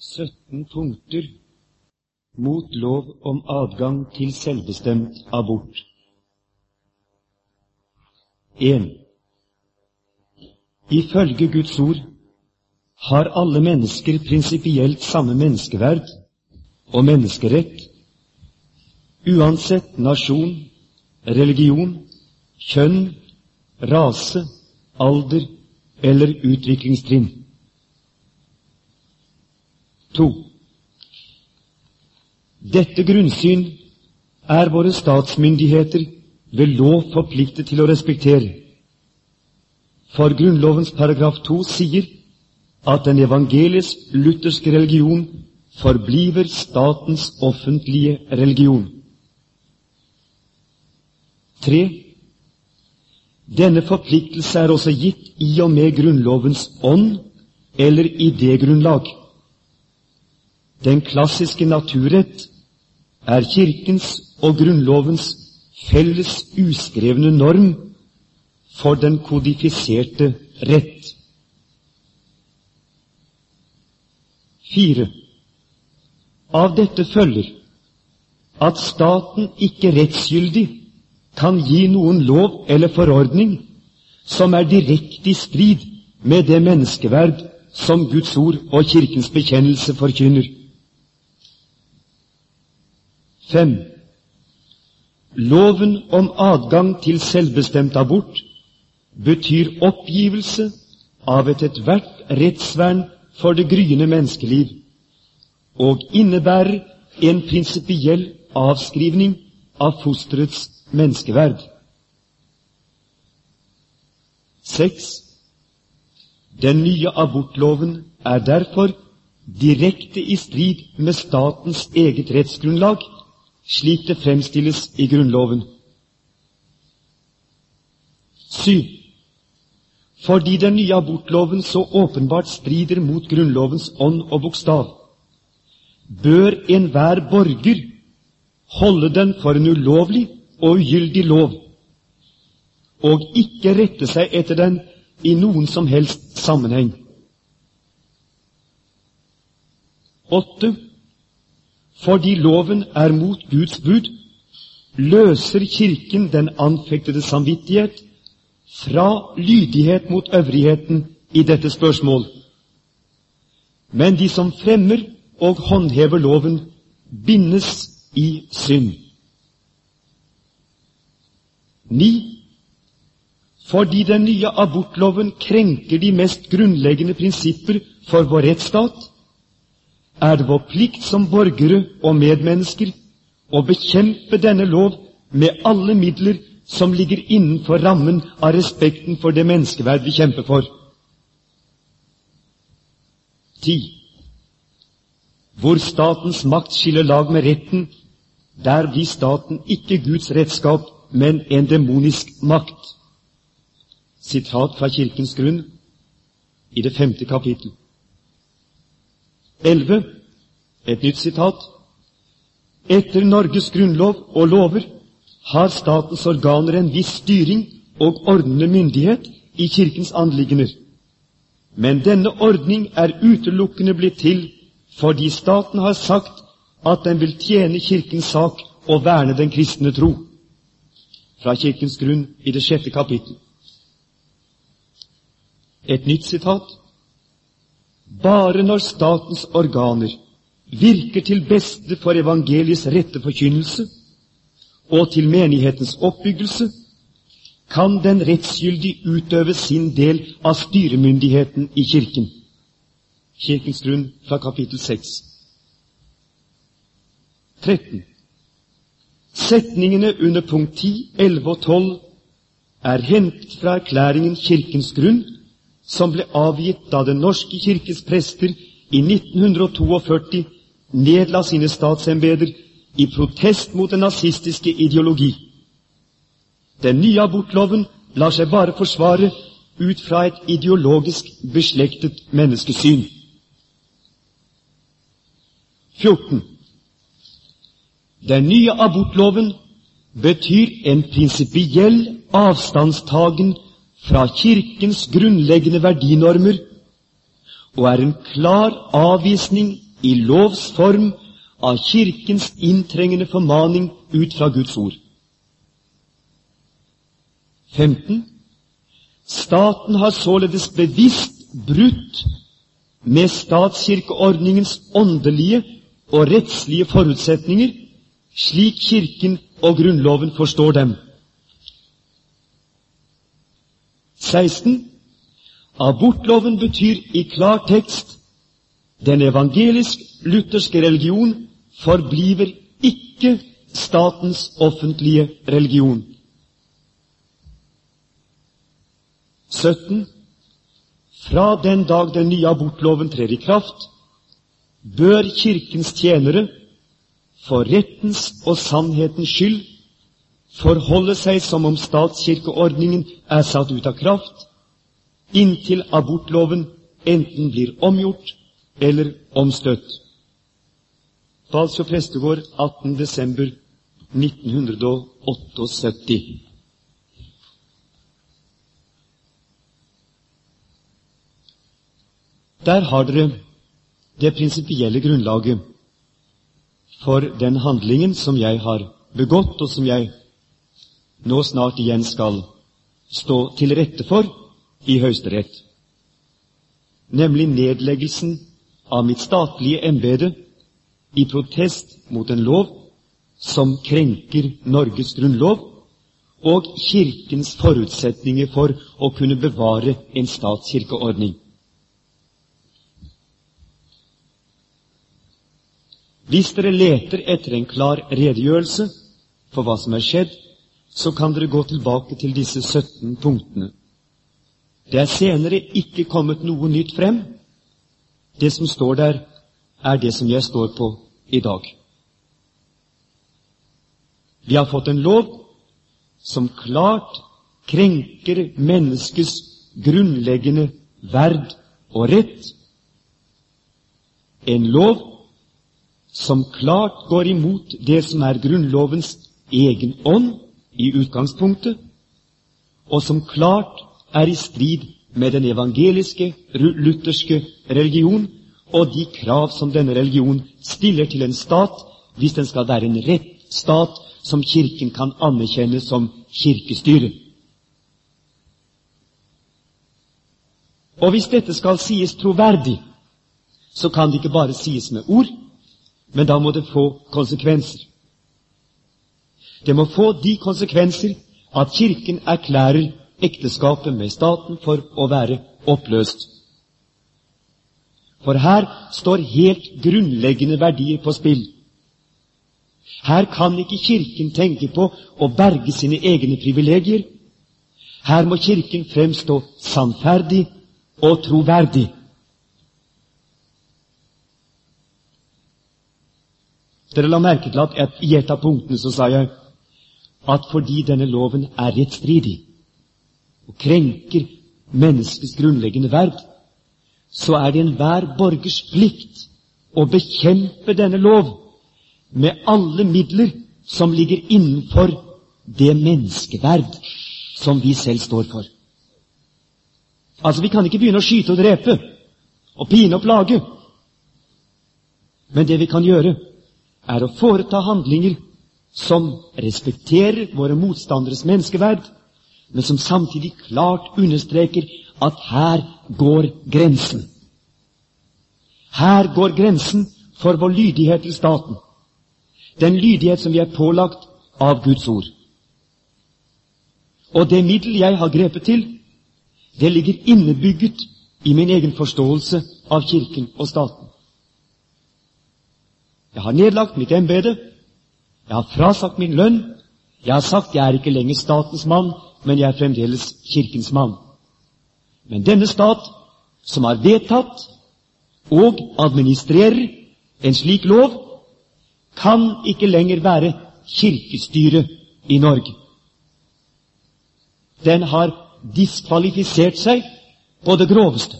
17 punkter mot lov om adgang til selvbestemt abort. 1. Ifølge Guds ord har alle mennesker prinsipielt samme menneskeverd og menneskerett, uansett nasjon, religion, kjønn, rase, alder eller utviklingstrinn. 2. Dette grunnsyn er våre statsmyndigheter ved lov forpliktet til å respektere. For Grunnlovens paragraf 2 sier at den evangelisk-lutherske religion forbliver statens offentlige religion. 3. Denne forpliktelse er også gitt i og med Grunnlovens ånd eller idégrunnlag. Den klassiske naturrett er Kirkens og Grunnlovens felles uskrevne norm for den kodifiserte rett. Fire. Av dette følger at staten ikke rettsgyldig kan gi noen lov eller forordning som er direkte i strid med det menneskeverd som Guds ord og Kirkens bekjennelse forkynner. 5. Loven om adgang til selvbestemt abort betyr oppgivelse av et ethvert rettsvern for det gryende menneskeliv og innebærer en prinsipiell avskrivning av fosterets menneskeverd. 6. Den nye abortloven er derfor direkte i strid med statens eget rettsgrunnlag slik det fremstilles i Grunnloven. Syv. Fordi den nye abortloven så åpenbart strider mot Grunnlovens ånd og bokstav, bør enhver borger holde den for en ulovlig og ugyldig lov, og ikke rette seg etter den i noen som helst sammenheng. Åtte fordi loven er mot Guds bud, løser Kirken den anfektede samvittighet fra lydighet mot øvrigheten i dette spørsmål. Men de som fremmer og håndhever loven, bindes i synd. Ni. Fordi den nye abortloven krenker de mest grunnleggende prinsipper for vår rettsstat, er det vår plikt som borgere og medmennesker å bekjempe denne lov med alle midler som ligger innenfor rammen av respekten for det menneskeverd vi kjemper for. 10. Hvor statens makt skiller lag med retten, der blir staten ikke Guds redskap, men en demonisk makt. Sitat fra Kirkens grunn i det femte kapittel. 11. Et nytt sitat. Etter Norges grunnlov og lover har statens organer en viss styring og ordnende myndighet i Kirkens anliggender. Men denne ordning er utelukkende blitt til fordi staten har sagt at den vil tjene Kirkens sak og verne den kristne tro. Fra Kirkens grunn i det sjette kapittel. Et nytt sitat. Bare når statens organer virker til beste for evangeliets rette forkynnelse og til menighetens oppbyggelse, kan den rettsgyldig utøve sin del av styremyndigheten i Kirken. Kirkens grunn fra kapittel 6. 13. Setningene under punkt 10, 11 og 12 er hentet fra erklæringen Kirkens grunn som ble avgitt da Den norske kirkes prester i 1942 nedla sine statsembeter i protest mot den nazistiske ideologi. Den nye abortloven lar seg bare forsvare ut fra et ideologisk beslektet menneskesyn. 14. Den nye abortloven betyr en prinsipiell avstandstagen fra Kirkens grunnleggende verdinormer og er en klar avvisning i lovs form av Kirkens inntrengende formaning ut fra Guds ord. 15. Staten har således bevisst brutt med statskirkeordningens åndelige og rettslige forutsetninger, slik Kirken og Grunnloven forstår dem. 16. Abortloven betyr i klar tekst den evangelisk-lutherske religion forbliver ikke statens offentlige religion. 17. Fra den dag den nye abortloven trer i kraft, bør Kirkens tjenere for rettens og sannhetens skyld forholde seg som om statskirkeordningen er satt ut av kraft, inntil abortloven enten blir omgjort eller omstøtt. Balsfjord prestegård 18. desember 1978. Der har dere det prinsipielle grunnlaget for den handlingen som jeg har begått, og som jeg nå snart igjen skal stå til rette for i Høyesterett, nemlig nedleggelsen av mitt statlige embete i protest mot en lov som krenker Norges grunnlov og Kirkens forutsetninger for å kunne bevare en statskirkeordning. Hvis dere leter etter en klar redegjørelse for hva som er skjedd, så kan dere gå tilbake til disse 17 punktene. Det er senere ikke kommet noe nytt frem. Det som står der, er det som jeg står på i dag. Vi har fått en lov som klart krenker menneskets grunnleggende verd og rett. En lov som klart går imot det som er Grunnlovens egen ånd i utgangspunktet, og som klart er i strid med den evangeliske, lutherske religion og de krav som denne religion stiller til en stat hvis den skal være en rett stat som Kirken kan anerkjenne som kirkestyre. Og hvis dette skal sies troverdig, så kan det ikke bare sies med ord, men da må det få konsekvenser. Det må få de konsekvenser at Kirken erklærer ekteskapet med staten for å være oppløst. For her står helt grunnleggende verdier på spill. Her kan ikke Kirken tenke på å berge sine egne privilegier. Her må Kirken fremstå sannferdig og troverdig. Dere la merke til at i et av punktene så sa jeg at fordi denne loven er rettstridig og krenker menneskets grunnleggende verd, så er det enhver borgers plikt å bekjempe denne lov med alle midler som ligger innenfor det menneskeverd som vi selv står for. Altså, Vi kan ikke begynne å skyte og drepe og pine og plage. Men det vi kan gjøre, er å foreta handlinger som respekterer våre motstanderes menneskeverd, men som samtidig klart understreker at her går grensen. Her går grensen for vår lydighet til staten. Den lydighet som vi er pålagt av Guds ord. Og det middel jeg har grepet til, det ligger innebygget i min egen forståelse av Kirken og staten. Jeg har nedlagt mitt embete. Jeg har frasagt min lønn. Jeg har sagt jeg er ikke lenger statens mann, men jeg er fremdeles Kirkens mann. Men denne stat, som har vedtatt og administrerer en slik lov, kan ikke lenger være kirkestyre i Norge. Den har diskvalifisert seg på det groveste.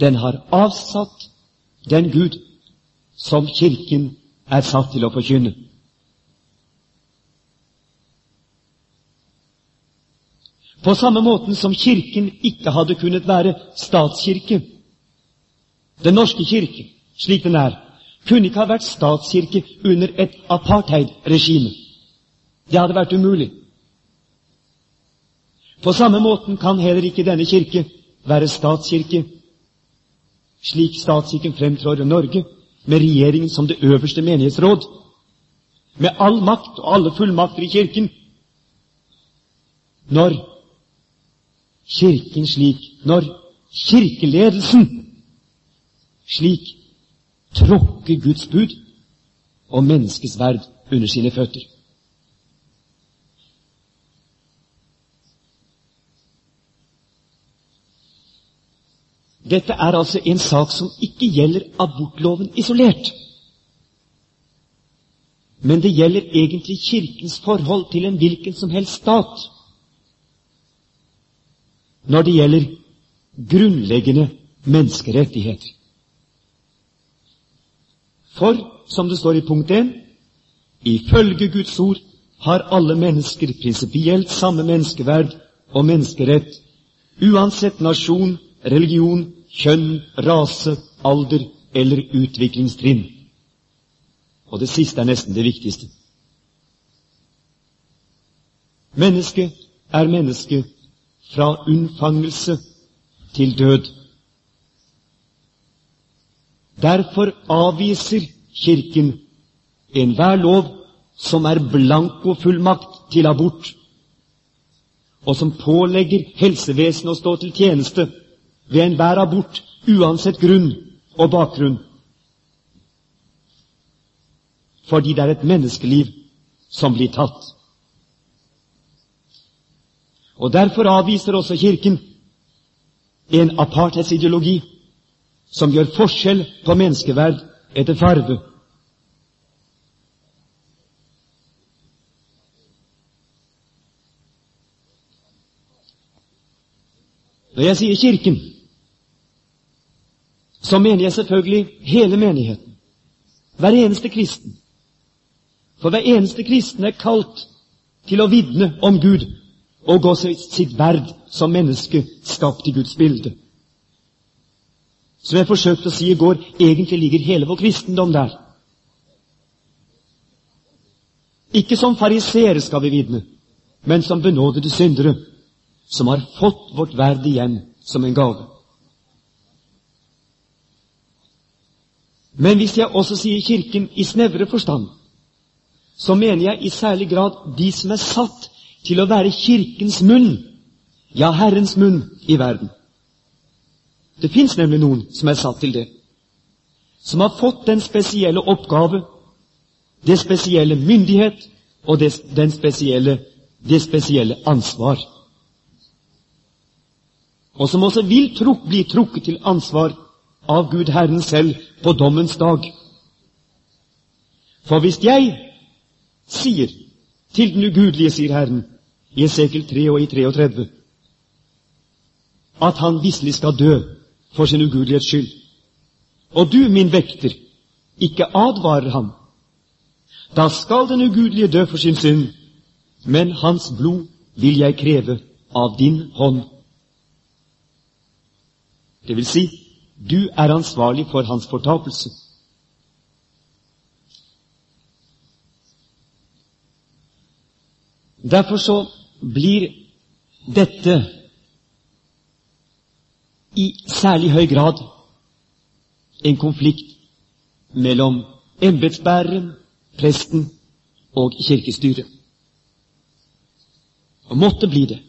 Den har avsatt den Gud som Kirken er satt til å forkynne. På samme måten som Kirken ikke hadde kunnet være statskirke. Den norske kirke, slik den er, kunne ikke ha vært statskirke under et apartheidregime. Det hadde vært umulig. På samme måten kan heller ikke denne kirke være statskirke, slik statskirken fremtrår i Norge, med regjeringen som det øverste menighetsråd, med all makt og alle fullmakter i Kirken. Når Kirken slik, når kirkeledelsen slik tråkker Guds bud og menneskets verd under sine føtter. Dette er altså en sak som ikke gjelder abortloven isolert. Men det gjelder egentlig Kirkens forhold til en hvilken som helst stat når det gjelder grunnleggende menneskerettigheter. For, som det står i punkt 1, ifølge Guds ord har alle mennesker prinsipielt samme menneskeverd og menneskerett, uansett nasjon, religion, kjønn, rase, alder eller utviklingstrinn. Og det siste er nesten det viktigste. Mennesket er menneske fra unnfangelse til død. Derfor avviser Kirken enhver lov som er blankofullmakt til abort, og som pålegger helsevesenet å stå til tjeneste ved enhver abort, uansett grunn og bakgrunn. Fordi det er et menneskeliv som blir tatt. Og Derfor avviser også Kirken en apartheidsideologi som gjør forskjell på menneskeverd etter farve. Når jeg sier Kirken, så mener jeg selvfølgelig hele menigheten. Hver eneste kristen. For hver eneste kristen er kalt til å vitne om Gud og gå sitt verd som menneske skapt i Guds bilde. Som jeg forsøkte å si i går, egentlig ligger hele vår kristendom der. Ikke som fariseere skal vi vitne, men som benådede syndere, som har fått vårt verd igjen som en gave. Men hvis jeg også sier Kirken i snevre forstand, så mener jeg i særlig grad de som er satt til å være Kirkens munn, ja, Herrens munn i verden. Det fins nemlig noen som er satt til det, som har fått den spesielle oppgave, det spesielle myndighet og det, den spesielle, det spesielle ansvar. Og som også vil truk, bli trukket til ansvar av Gud Herren selv på dommens dag. For hvis jeg sier til den ugudelige, sier Herren, i Esekel 3 og i 33, at han visselig skal dø for sin ugudelighets skyld. Og du, min vekter, ikke advarer ham. Da skal den ugudelige dø for sin synd, men hans blod vil jeg kreve av din hånd. Det vil si, du er ansvarlig for hans fortapelse. Derfor så blir dette i særlig høy grad en konflikt mellom embetsbæreren, presten og kirkestyret. Og måtte bli det.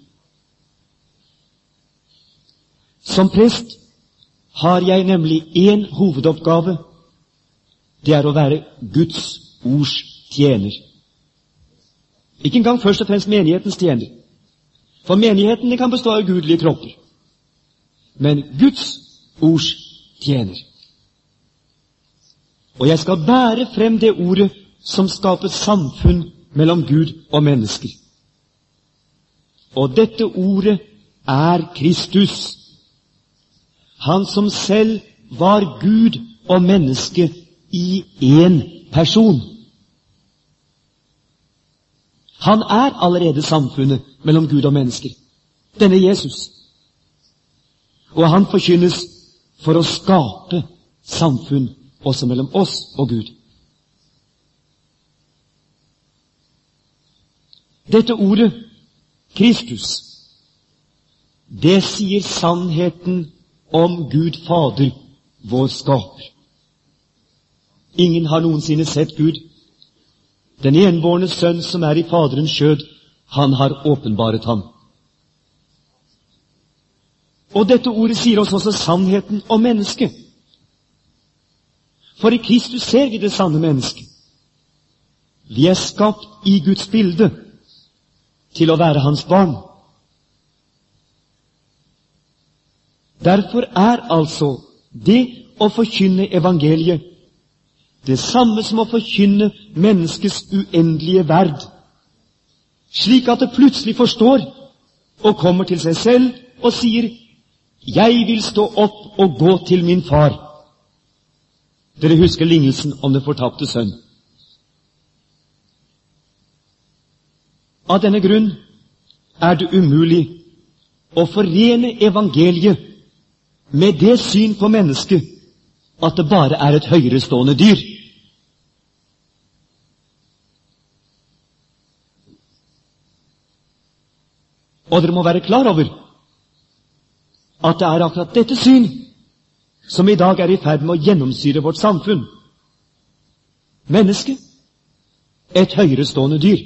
Som prest har jeg nemlig én hovedoppgave. Det er å være Guds ords tjener. Ikke engang først og fremst menighetens tjener. For menighetene kan bestå av gudelige kropper. Men Guds ords tjener. Og jeg skal bære frem det ordet som skaper samfunn mellom Gud og mennesker. Og dette ordet er Kristus. Han som selv var Gud og menneske i én person. Han er allerede samfunnet mellom Gud og mennesker. denne Jesus. Og han forkynnes for å skape samfunn også mellom oss og Gud. Dette ordet, Kristus, det sier sannheten om Gud Fader, vår skaper. Ingen har noensinne sett Gud. Den enbårne sønn som er i Faderens skjød, han har åpenbaret ham. Og dette ordet sier oss også sannheten om mennesket. For i Kristus ser vi det sanne mennesket. Vi er skapt i Guds bilde til å være Hans barn. Derfor er altså det å forkynne evangeliet det samme som å forkynne menneskets uendelige verd, slik at det plutselig forstår og kommer til seg selv og sier 'Jeg vil stå opp og gå til min far'. Dere husker lignelsen om den fortapte sønn. Av denne grunn er det umulig å forene evangeliet med det syn på mennesket at det bare er et høyerestående dyr. Og dere må være klar over at det er akkurat dette syn som i dag er i ferd med å gjennomsyre vårt samfunn. Mennesket et høyerestående dyr.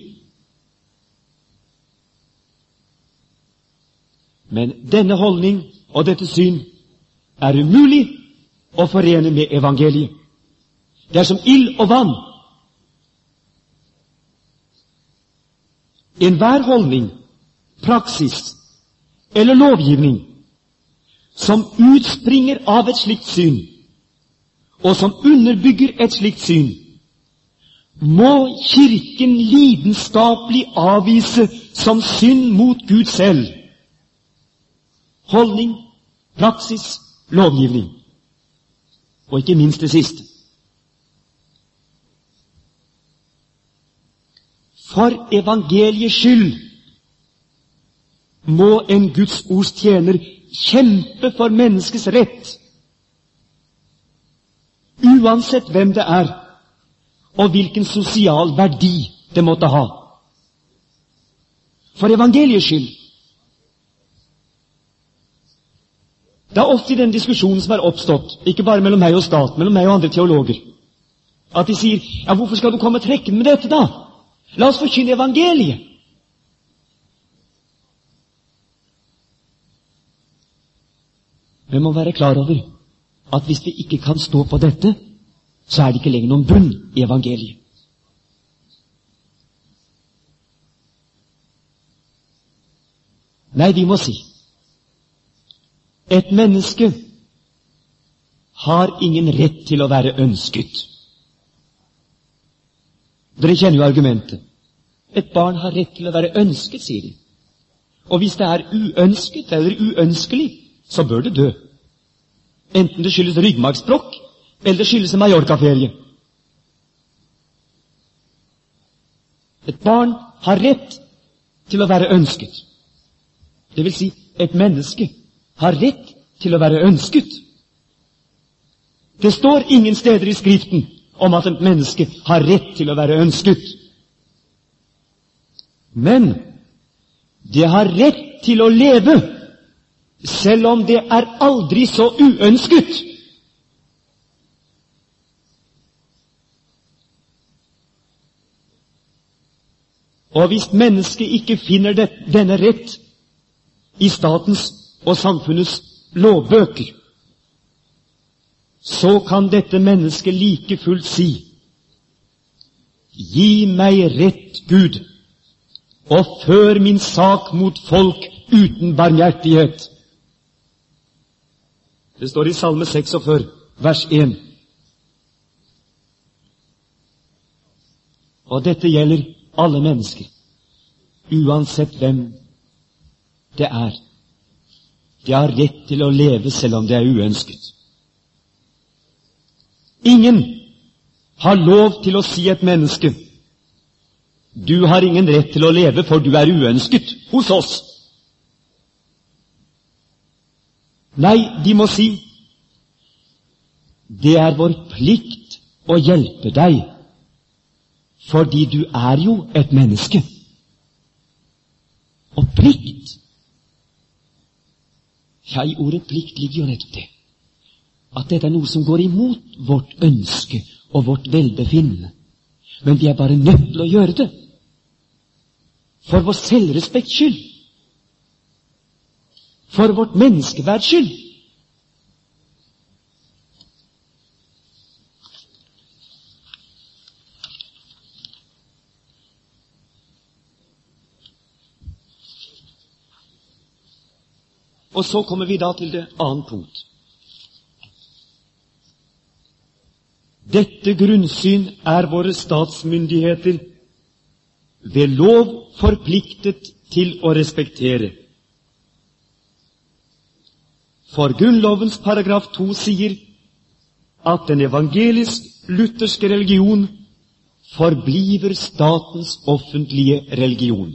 Men denne holdning og dette syn er umulig å forene med evangeliet. Det er som ild og vann. Enhver holdning, praksis eller lovgivning som utspringer av et slikt syn, og som underbygger et slikt syn, må Kirken lidenskapelig avvise som synd mot Gud selv. Holdning, praksis, lovgivning. Og ikke minst det siste. For evangeliets skyld må en Guds ords tjener kjempe for menneskets rett, uansett hvem det er, og hvilken sosial verdi det måtte ha. For evangeliets skyld. Det er ofte i den diskusjonen som er oppstått, ikke bare mellom meg og staten, mellom meg og andre teologer, at de sier ja, 'Hvorfor skal du komme trekkende med dette, da? La oss forkynne evangeliet.' Vi må være klar over at hvis vi ikke kan stå på dette, så er det ikke lenger noen bunn i evangeliet. Nei, vi må si et menneske har ingen rett til å være ønsket. Dere kjenner jo argumentet. Et barn har rett til å være ønsket, sier de. Og hvis det er uønsket eller uønskelig, så bør det dø. Enten det skyldes ryggmargsbrokk, eller det skyldes en Mallorca-ferie. Et barn har rett til å være ønsket. Det vil si, et menneske har rett til å være ønsket. Det står ingen steder i Skriften om at et menneske har rett til å være ønsket. Men det har rett til å leve selv om det er aldri så uønsket. Og hvis mennesket ikke finner det, denne rett i statens og samfunnets lovbøker, så kan dette mennesket like fullt si Gi meg rett, Gud, og før min sak mot folk uten barmhjertighet. Det står i Salme 46, vers 1. Og dette gjelder alle mennesker, uansett hvem det er. De har rett til å leve selv om det er uønsket. Ingen har lov til å si et menneske du har ingen rett til å leve, for du er uønsket hos oss. Nei, de må si det er vår plikt å hjelpe deg, fordi du er jo et menneske. Og plikt Ja, i ordet plikt ligger jo nettopp det. At dette er noe som går imot vårt ønske og vårt velbefinnende. Men vi er bare nødt til å gjøre det. For vår selvrespekts skyld. For vårt menneskeverds skyld. Og så kommer vi da til det annet punkt. Dette grunnsyn er våre statsmyndigheter ved lov forpliktet til å respektere. For Grunnlovens paragraf 2 sier at den evangelisk-lutherske religion forbliver statens offentlige religion.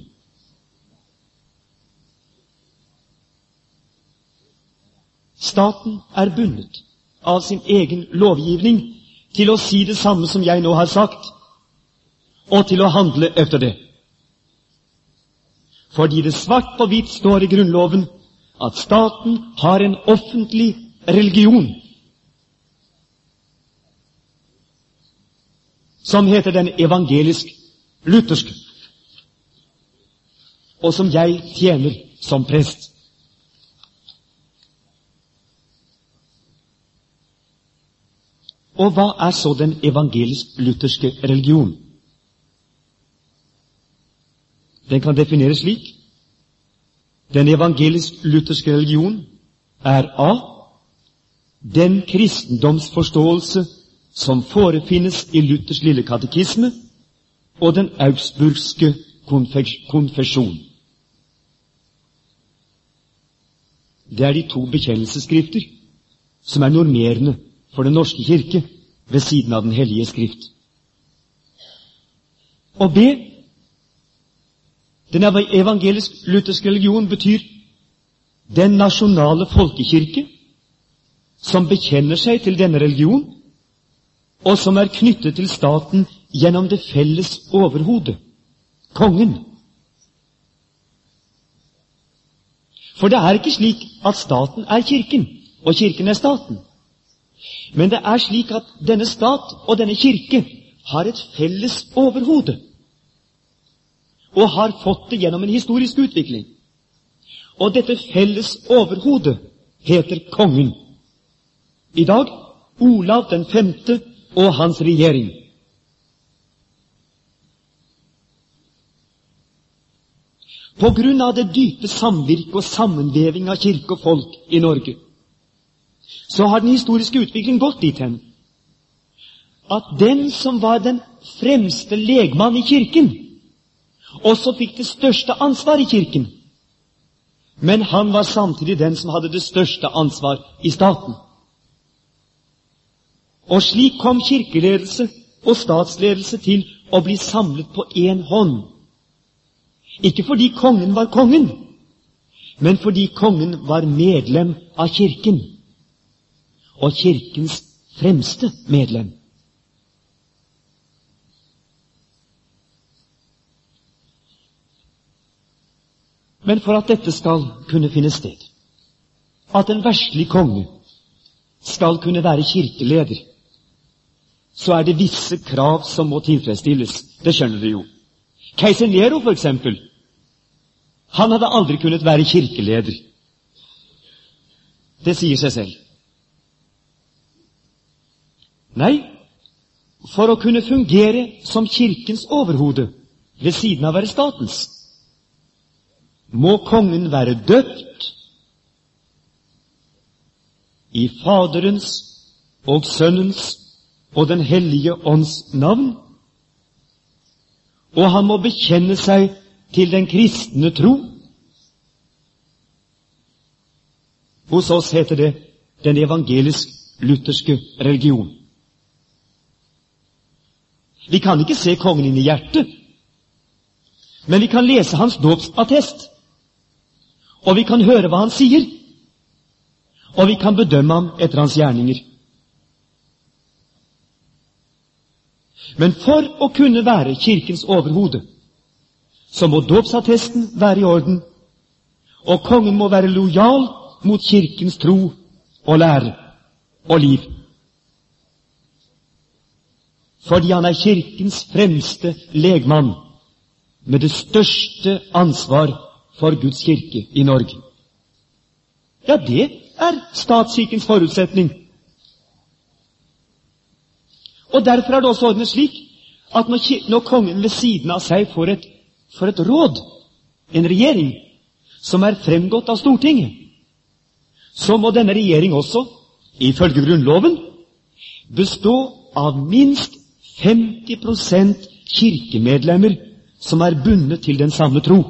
Staten er bundet av sin egen lovgivning til å si det samme som jeg nå har sagt, og til å handle etter det. Fordi det svart på hvitt står i Grunnloven at staten har en offentlig religion som heter den evangelisk-lutherske, og som jeg tjener som prest. Og hva er så den evangelisk-lutherske religion? Den kan defineres slik. Den evangelisk-lutherske religion er A. Den kristendomsforståelse som forefinnes i Luthers lille katekisme og den augsburgske konfesjon. Det er de to bekjennelsesskrifter som er normerende for Den norske kirke ved siden av Den hellige skrift. Og be Den evangelisk-lutherske religion betyr den nasjonale folkekirke som bekjenner seg til denne religion, og som er knyttet til staten gjennom det felles overhodet, kongen. For det er ikke slik at staten er Kirken, og Kirken er staten. Men det er slik at denne stat og denne kirke har et felles overhode, og har fått det gjennom en historisk utvikling. Og dette felles overhodet heter kongen. I dag Olav den femte og hans regjering. På grunn av det dype samvirket og sammenveving av kirke og folk i Norge så har den historiske utviklingen gått dit hen at den som var den fremste legmann i Kirken, også fikk det største ansvar i Kirken. Men han var samtidig den som hadde det største ansvar i staten. Og slik kom kirkeledelse og statsledelse til å bli samlet på én hånd. Ikke fordi kongen var kongen, men fordi kongen var medlem av Kirken og Kirkens fremste medlem. Men for at dette skal kunne finne sted, at en verslig konge skal kunne være kirkeleder, så er det visse krav som må tilfredsstilles. Det skjønner du jo. Keiser Nero, for eksempel, han hadde aldri kunnet være kirkeleder. Det sier seg selv. Nei, for å kunne fungere som Kirkens overhode ved siden av å være statens, må kongen være døpt i Faderens og Sønnens og Den hellige ånds navn, og han må bekjenne seg til den kristne tro. Hos oss heter det den evangelisk-lutherske religion. Vi kan ikke se kongen inn i hjertet, men vi kan lese hans dåpsattest, og vi kan høre hva han sier. og vi kan bedømme ham etter hans gjerninger. Men for å kunne være Kirkens overhode, så må dåpsattesten være i orden, og kongen må være lojal mot Kirkens tro og lære og liv. Fordi han er Kirkens fremste legmann med det største ansvar for Guds kirke i Norge. Ja, det er statskirkens forutsetning. Og Derfor er det også ordnet slik at når, når kongen ved siden av seg får et, får et råd, en regjering, som er fremgått av Stortinget, så må denne regjering også, ifølge Grunnloven, bestå av minst 50% kirkemedlemmer som er bundet til den samme tro.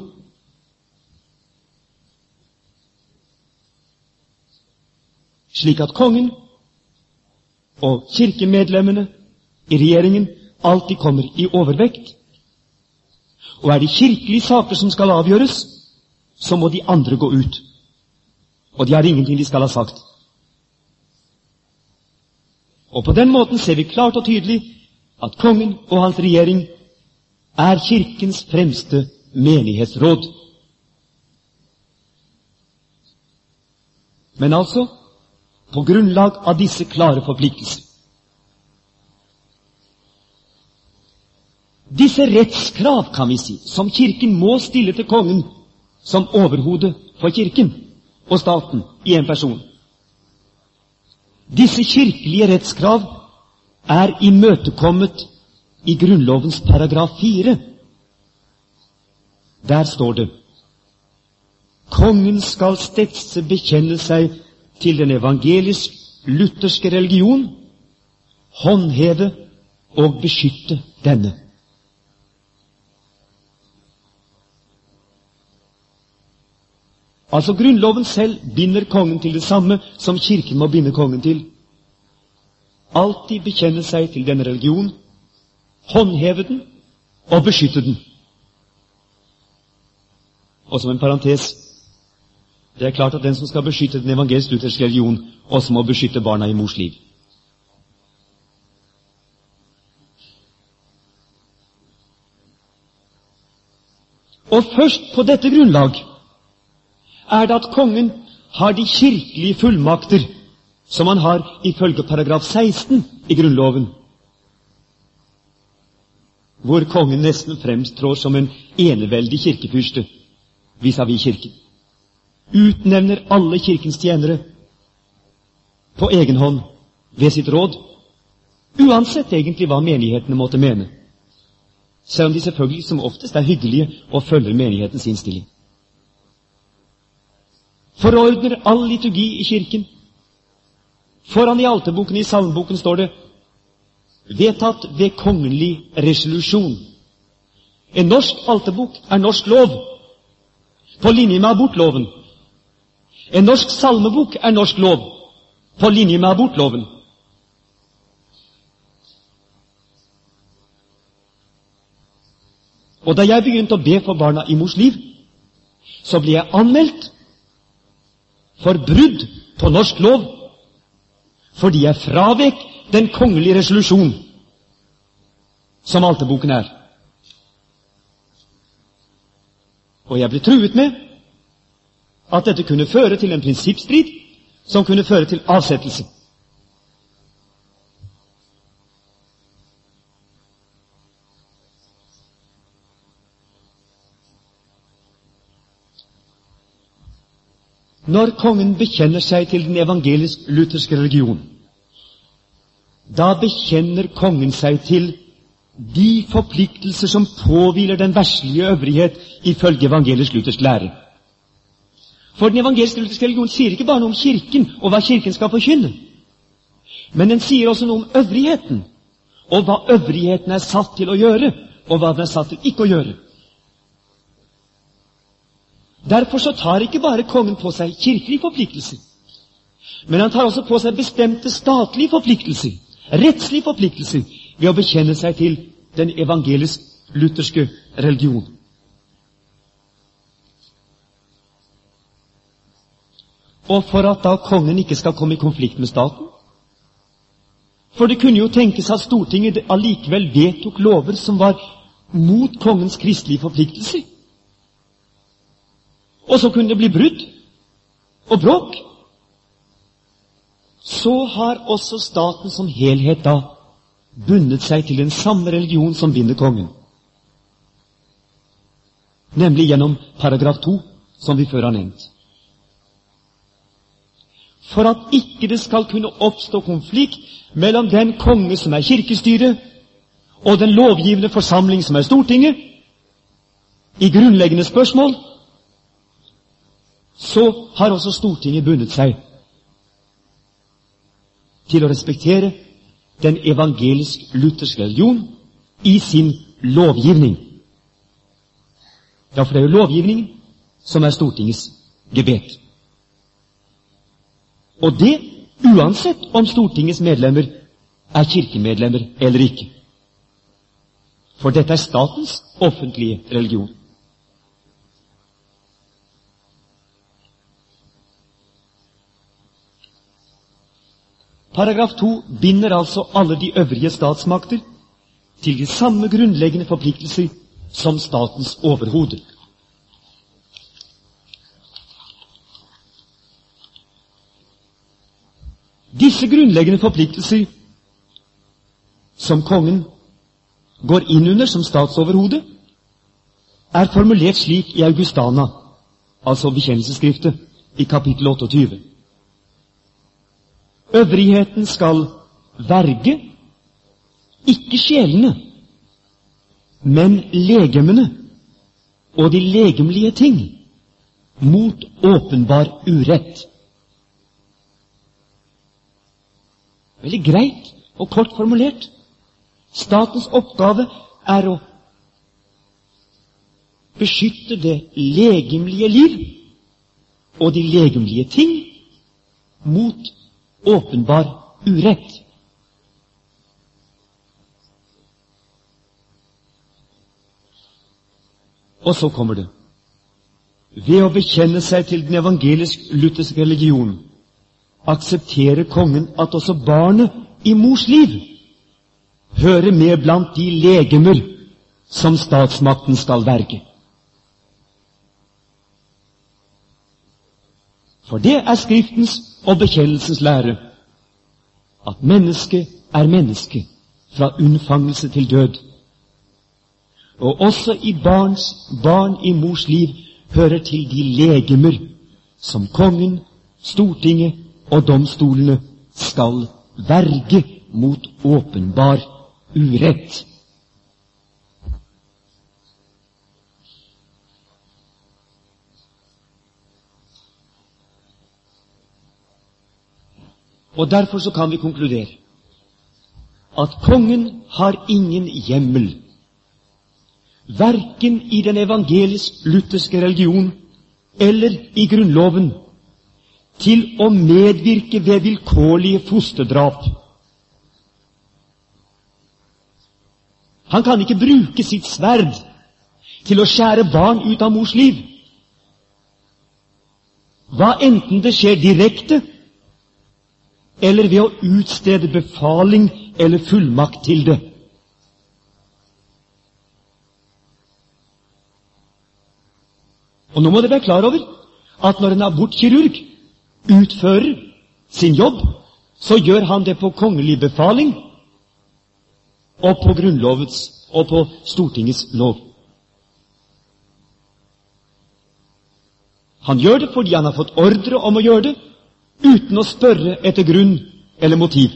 Slik at kongen og kirkemedlemmene i regjeringen alltid kommer i overvekt. Og er det kirkelige saker som skal avgjøres, så må de andre gå ut. Og de har ingenting de skal ha sagt. Og på den måten ser vi klart og tydelig at kongen og hans regjering er Kirkens fremste menighetsråd. Men altså på grunnlag av disse klare forpliktelser. Disse rettskrav, kan vi si, som Kirken må stille til kongen som overhode for Kirken og staten i en person. Disse kirkelige rettskrav er imøtekommet i Grunnlovens paragraf 4. Der står det Kongen skal stedse bekjenne seg til den evangelisk-lutherske religion, håndheve og beskytte denne. Altså Grunnloven selv binder kongen til det samme som Kirken må binde kongen til. Alltid bekjenne seg til denne religion, håndheve den og beskytte den. Og som en parentes det er klart at den som skal beskytte den evangelisk-lutherske religion, også må beskytte barna i mors liv. Og først på dette grunnlag er det at kongen har de kirkelige fullmakter som han har ifølge paragraf 16 i Grunnloven, hvor kongen nesten fremstrår som en eneveldig kirkefyrste vis-à-vis Kirken. Utnevner alle Kirkens tjenere på egen hånd ved sitt råd, uansett egentlig hva menighetene måtte mene, selv om de selvfølgelig som oftest er hyggelige og følger menighetens innstilling forordner all liturgi i Kirken. Foran i alterboken i salmeboken står det vedtatt ved kongelig resolusjon. En norsk alterbok er norsk lov, på linje med abortloven. En norsk salmebok er norsk lov, på linje med abortloven. Og da jeg begynte å be for barna i mors liv, så ble jeg anmeldt for brudd på norsk lov fordi jeg fravek den kongelige resolusjon som alteboken er. Og jeg ble truet med at dette kunne føre til en prinsippstrid som kunne føre til avsettelse. Når kongen bekjenner seg til den evangelisk-lutherske religion, da bekjenner kongen seg til de forpliktelser som påhviler den verslige øvrighet ifølge evangelisk-luthersk lære. For den evangelisk-lutherske religion sier ikke bare noe om Kirken og hva Kirken skal forkynne, men den sier også noe om øvrigheten, og hva øvrigheten er satt til å gjøre, og hva den er satt til ikke å gjøre. Derfor så tar ikke bare kongen på seg kirkelige forpliktelser, men han tar også på seg bestemte statlige forpliktelser, rettslige forpliktelser, ved å bekjenne seg til den evangelisk-lutherske religion. og for at da kongen ikke skal komme i konflikt med staten. For det kunne jo tenkes at Stortinget allikevel vedtok lover som var mot kongens kristelige forpliktelser. Og så kunne det bli brudd og bråk. Så har også staten som helhet da bundet seg til den samme religion som binder kongen. Nemlig gjennom paragraf 2, som vi før har nevnt. For at ikke det skal kunne oppstå konflikt mellom den konge som er kirkestyret, og den lovgivende forsamling som er Stortinget, i grunnleggende spørsmål, så har også Stortinget bundet seg til å respektere den evangelisk-lutherske religion i sin lovgivning. Ja, for det er jo lovgivningen som er Stortingets gebet. Og det uansett om Stortingets medlemmer er kirkemedlemmer eller ikke. For dette er statens offentlige religion. Paragraf 2 binder altså alle de øvrige statsmakter til de samme grunnleggende forpliktelser som statens overhode. Disse grunnleggende forpliktelser som kongen går inn under som statsoverhode, er formulert slik i Augustana, altså bekjennelsesskriftet, i kapittel 28. Øvrigheten skal verge, ikke sjelene, men legemene og de legemlige ting mot åpenbar urett. Veldig greit og kort formulert. Statens oppgave er å beskytte det legemlige liv og de legemlige ting mot åpenbar urett. Og så kommer det ved å bekjenne seg til den evangelisk-lutherske religion aksepterer kongen at også barnet i mors liv hører med blant de legemer som statsmakten skal verge. For det er Skriftens og bekjennelsens lære at mennesket er menneske fra unnfangelse til død. Og også i barns, barn i mors liv hører til de legemer som kongen, Stortinget og domstolene skal verge mot åpenbar urett. Og Derfor så kan vi konkludere at kongen har ingen hjemmel, verken i den evangelisk-lutherske religion eller i Grunnloven, til å medvirke ved vilkårlige fosterdrap Han kan ikke bruke sitt sverd til å skjære barn ut av mors liv. Hva enten det skjer direkte eller ved å utstede befaling eller fullmakt til det. Og nå må dere være klar over at når en abortkirurg utfører sin jobb, så gjør han det på kongelig befaling og på Grunnlovets og på Stortingets lov. Han gjør det fordi han har fått ordre om å gjøre det, uten å spørre etter grunn eller motiv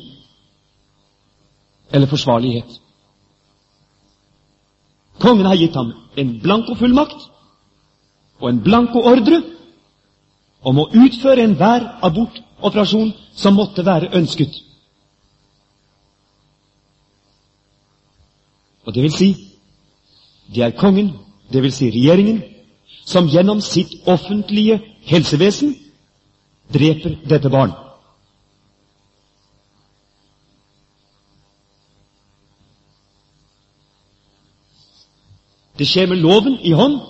eller forsvarlighet. Kongen har gitt ham en blanko fullmakt og en blanko ordre om å utføre enhver abortoperasjon som måtte være ønsket. Og det vil si, det er kongen, det vil si regjeringen, som gjennom sitt offentlige helsevesen dreper dette barn. Det skjer med loven i hånd,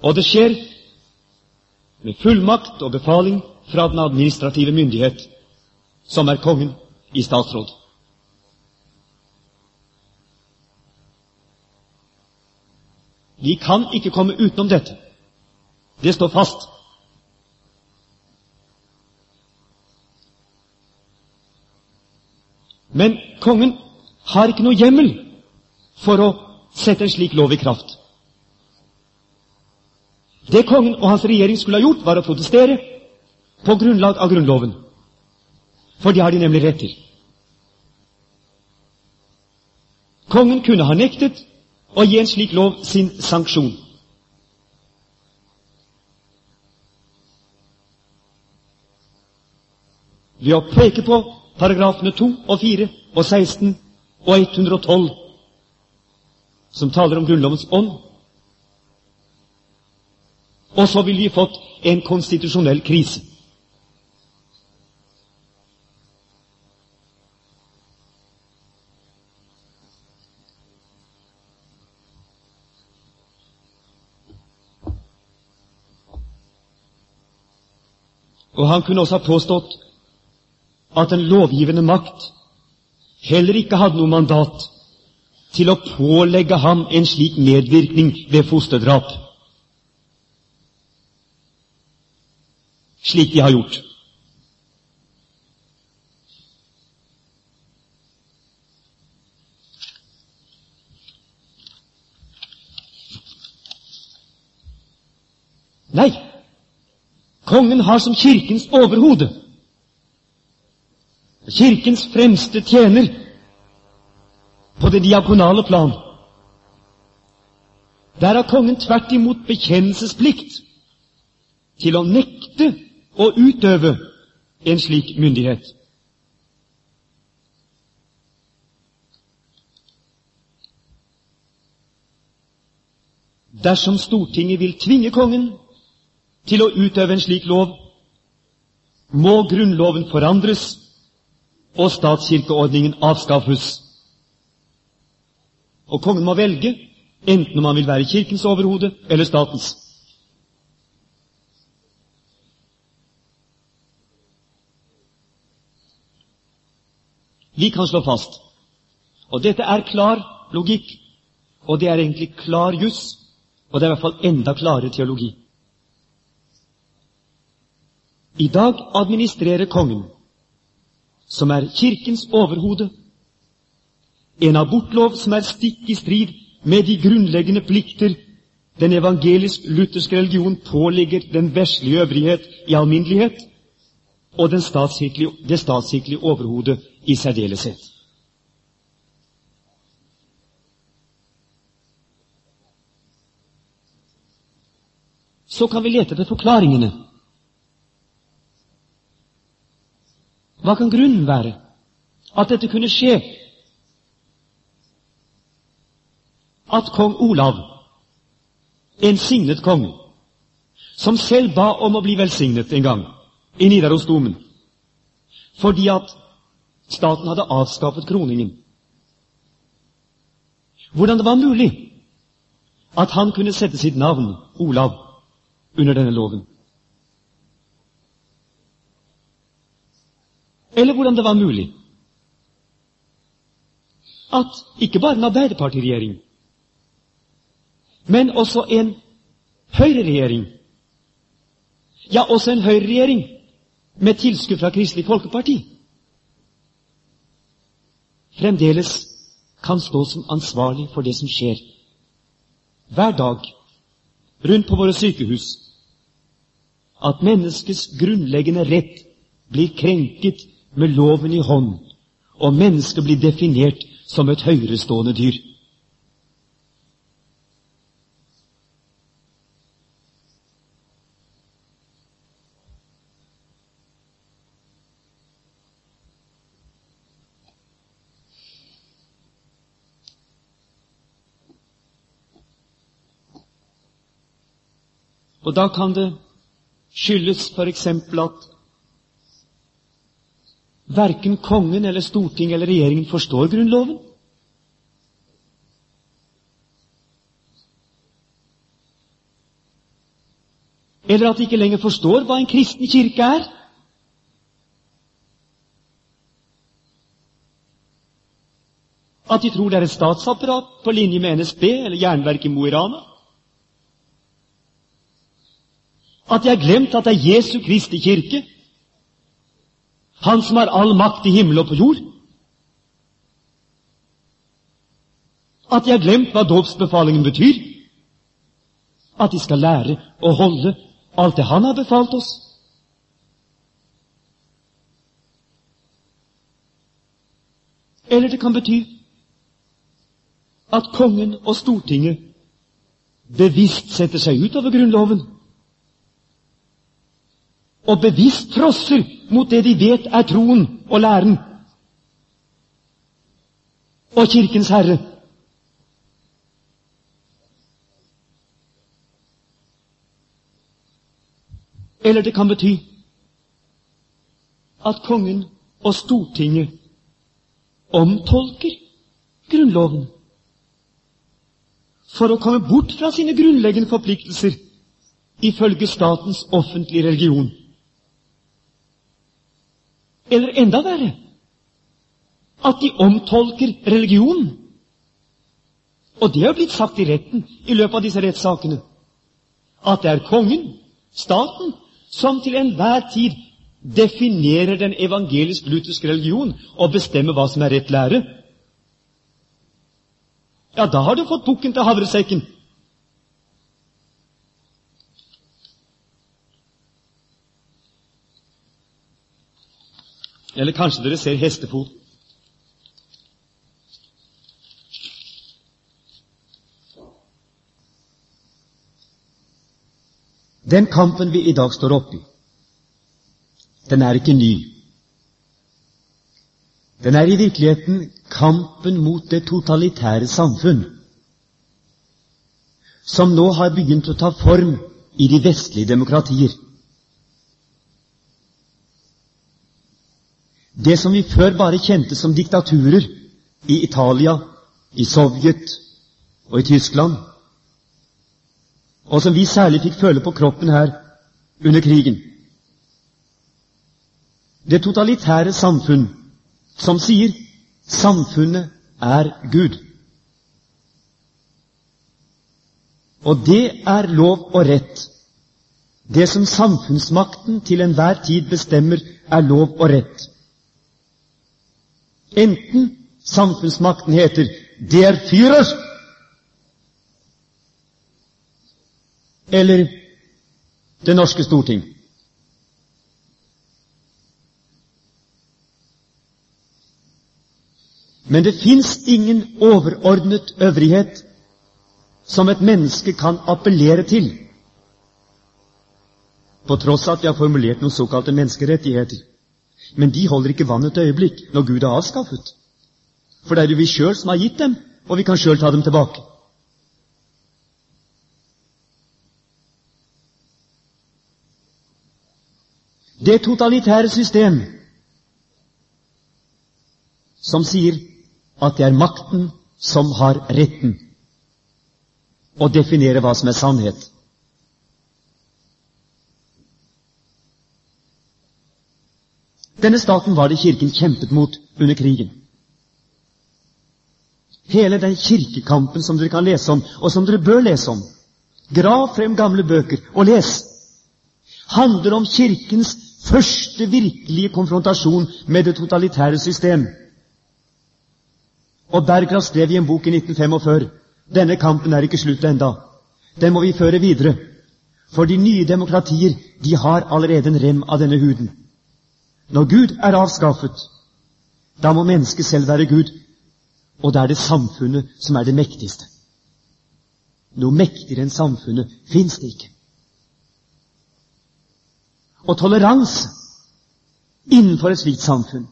og det skjer med fullmakt og befaling fra den administrative myndighet, som er kongen i statsråd. Vi kan ikke komme utenom dette. Det står fast. Men kongen har ikke noe hjemmel for å sette en slik lov i kraft. Det kongen og hans regjering skulle ha gjort, var å protestere på grunnlag av Grunnloven. For det har de nemlig rett til. Kongen kunne ha nektet å gi en slik lov sin sanksjon. Ved å peke på paragrafene 2 og 4 og 16 og 112, som taler om Grunnlovens ånd. Og så ville vi fått en konstitusjonell krise. Og han kunne også ha påstått at den lovgivende makt heller ikke hadde noe mandat til å pålegge ham en slik medvirkning ved fosterdrap, slik de har gjort. Nei, kongen har som Kirkens overhode Kirkens fremste tjener på det diakonale plan. Der har kongen tvert imot bekjennelsesplikt til å nekte å utøve en slik myndighet. Dersom Stortinget vil tvinge kongen til å utøve en slik lov, må Grunnloven forandres og statskirkeordningen avskaffes. Og kongen må velge enten om han vil være Kirkens overhode eller statens. Vi kan slå fast, og dette er klar logikk, og det er egentlig klar juss, og det er i hvert fall enda klarere teologi. I dag administrerer kongen som er Kirkens overhode, en abortlov som er stikk i strid med de grunnleggende plikter den evangelisk-lutherske religion pålegger den veslige øvrighet i alminnelighet, og det statskirkelige overhodet i særdeleshet. Så kan vi lete etter forklaringene Hva kan grunnen være at dette kunne skje? At kong Olav, en signet konge, som selv ba om å bli velsignet en gang i Nidarosdomen, fordi at staten hadde avskaffet kroningen Hvordan det var mulig at han kunne sette sitt navn, Olav, under denne loven. Eller hvordan det var mulig at ikke bare en arbeiderpartiregjering, men også en høyreregjering, ja, også en høyreregjering med tilskudd fra Kristelig Folkeparti, fremdeles kan stå som ansvarlig for det som skjer hver dag rundt på våre sykehus, at menneskets grunnleggende rett blir krenket med loven i hånd, og mennesket blir definert som et høyerestående dyr. Og da kan det skyldes f.eks. at Verken kongen eller Stortinget eller regjeringen forstår Grunnloven. Eller at de ikke lenger forstår hva en kristen kirke er. At de tror det er et statsapparat på linje med NSB eller Jernverket i Mo i Rana. At de har glemt at det er Jesu Kristi kirke, Han som har all makt i himmel og på jord. At de har glemt hva dåpsbefalingen betyr. At de skal lære å holde alt det Han har befalt oss. Eller det kan bety at kongen og Stortinget bevisst setter seg utover Grunnloven og bevisst trosser mot det de vet er troen og læren og Kirkens Herre. Eller det kan bety at kongen og Stortinget omtolker Grunnloven for å komme bort fra sine grunnleggende forpliktelser ifølge statens offentlige religion. Eller enda verre at de omtolker religionen. Og det har blitt sagt i retten i løpet av disse rettssakene. At det er kongen, staten, som til enhver tid definerer den evangelisk-lutherske religion og bestemmer hva som er rett lære. Ja, da har du fått bukken til havresekken. Eller kanskje dere ser hestefot. Den kampen vi i dag står oppe i, den er ikke ny. Den er i virkeligheten kampen mot det totalitære samfunn, som nå har begynt å ta form i de vestlige demokratier. Det som vi før bare kjente som diktaturer i Italia, i Sovjet og i Tyskland, og som vi særlig fikk føle på kroppen her under krigen. Det totalitære samfunn som sier samfunnet er Gud. Og det er lov og rett. Det som samfunnsmakten til enhver tid bestemmer, er lov og rett. Enten samfunnsmakten heter 'der Führer', eller 'Det norske storting'. Men det fins ingen overordnet øvrighet som et menneske kan appellere til, på tross av at vi har formulert noen såkalte menneskerettigheter. Men de holder ikke vann et øyeblikk når Gud er avskaffet. For det er jo vi sjøl som har gitt dem, og vi kan sjøl ta dem tilbake. Det totalitære system som sier at det er makten som har retten å definere hva som er sannhet. Denne staten var det Kirken kjempet mot under krigen. Hele den kirkekampen som dere kan lese om, og som dere bør lese om, grav frem gamle bøker og les, handler om Kirkens første virkelige konfrontasjon med det totalitære system. Og Berggrav skrev i en bok i 1945 denne kampen er ikke slutt enda. Den må vi føre videre. For de nye demokratier de har allerede en rem av denne huden. Når Gud er avskaffet, da må mennesket selv være Gud, og da er det samfunnet som er det mektigste. Noe mektigere enn samfunnet fins det ikke. Og toleranse innenfor et slikt samfunn,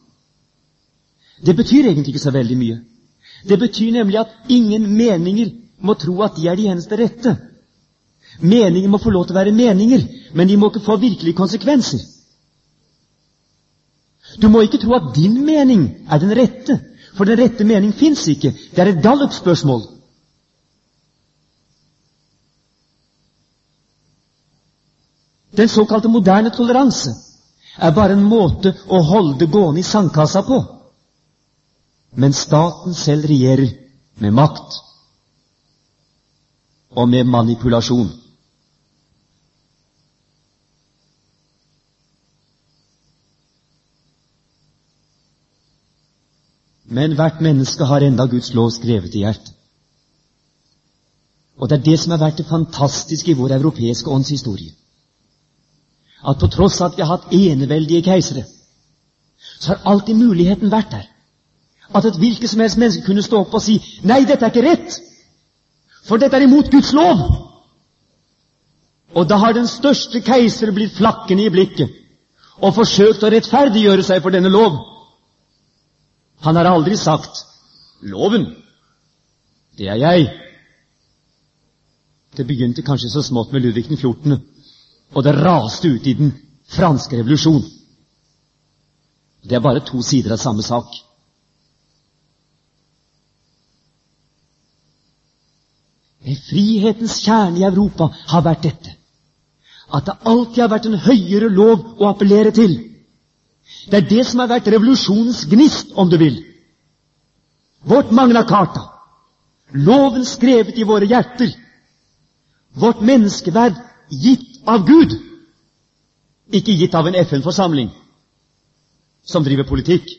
det betyr egentlig ikke så veldig mye. Det betyr nemlig at ingen meninger må tro at de er de eneste rette. Meninger må få lov til å være meninger, men de må ikke få virkelige konsekvenser. Du må ikke tro at din mening er den rette, for den rette mening fins ikke. Det er et gallupspørsmål. Den såkalte moderne toleranse er bare en måte å holde det gående i sandkassa på. Men staten selv regjerer med makt og med manipulasjon. Men hvert menneske har enda Guds lov skrevet i hjertet. Og det er det som har vært det fantastiske i vår europeiske ånds historie. At på tross av at vi har hatt eneveldige keisere, så har alltid muligheten vært der. At et hvilket som helst menneske kunne stå opp og si 'Nei, dette er ikke rett, for dette er imot Guds lov'. Og da har den største keiser blitt flakkende i blikket og forsøkt å rettferdiggjøre seg for denne lov. Han har aldri sagt 'Loven, det er jeg'. Det begynte kanskje så smått med Ludvig 14., og det raste ut i den franske revolusjon. Det er bare to sider av samme sak. Frihetens kjerne i Europa har vært dette. At det alltid har vært en høyere lov å appellere til. Det er det som har vært revolusjonens gnist, om du vil. Vårt Magna Carta. Loven skrevet i våre hjerter. Vårt menneskeverd gitt av Gud. Ikke gitt av en FN-forsamling som driver politikk.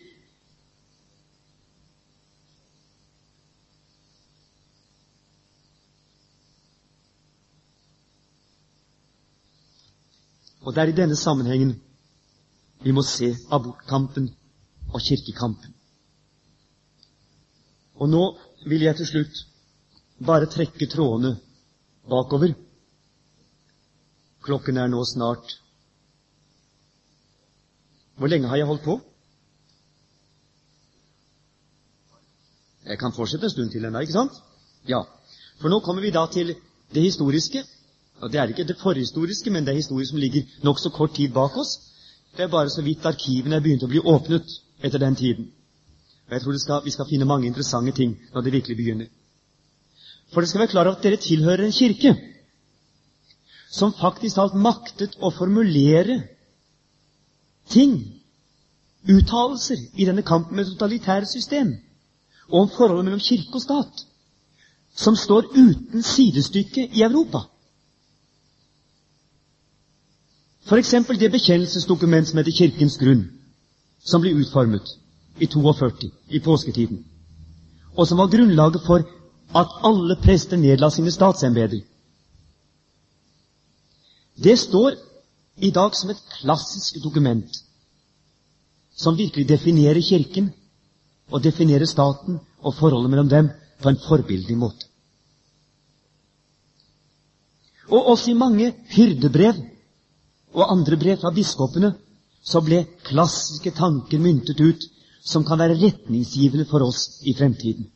Og det er i denne sammenhengen vi må se abortkampen og kirkekampen. Og nå vil jeg til slutt bare trekke trådene bakover. Klokken er nå snart Hvor lenge har jeg holdt på? Jeg kan fortsette en stund til ennå, ikke sant? Ja. For nå kommer vi da til det historiske. Og Det er ikke det forhistoriske, men det er historie som ligger nokså kort tid bak oss. Det er bare så vidt arkivene er begynt å bli åpnet etter den tiden. Og Jeg tror skal, vi skal finne mange interessante ting når det virkelig begynner. For det skal være klar over at dere tilhører en kirke som faktisk har maktet å formulere ting, uttalelser, i denne kampen med totalitære system, og om forholdet mellom kirke og stat, som står uten sidestykke i Europa. F.eks. det bekjennelsesdokument som heter Kirkens grunn, som ble utformet i 42, i påsketiden, og som var grunnlaget for at alle prester nedla sine statsembeter. Det står i dag som et klassisk dokument som virkelig definerer Kirken og definerer staten og forholdet mellom dem på en forbilledlig måte. Og også i mange hyrdebrev og andre brev fra biskopene så ble klassiske tanker myntet ut som kan være retningsgivende for oss i fremtiden.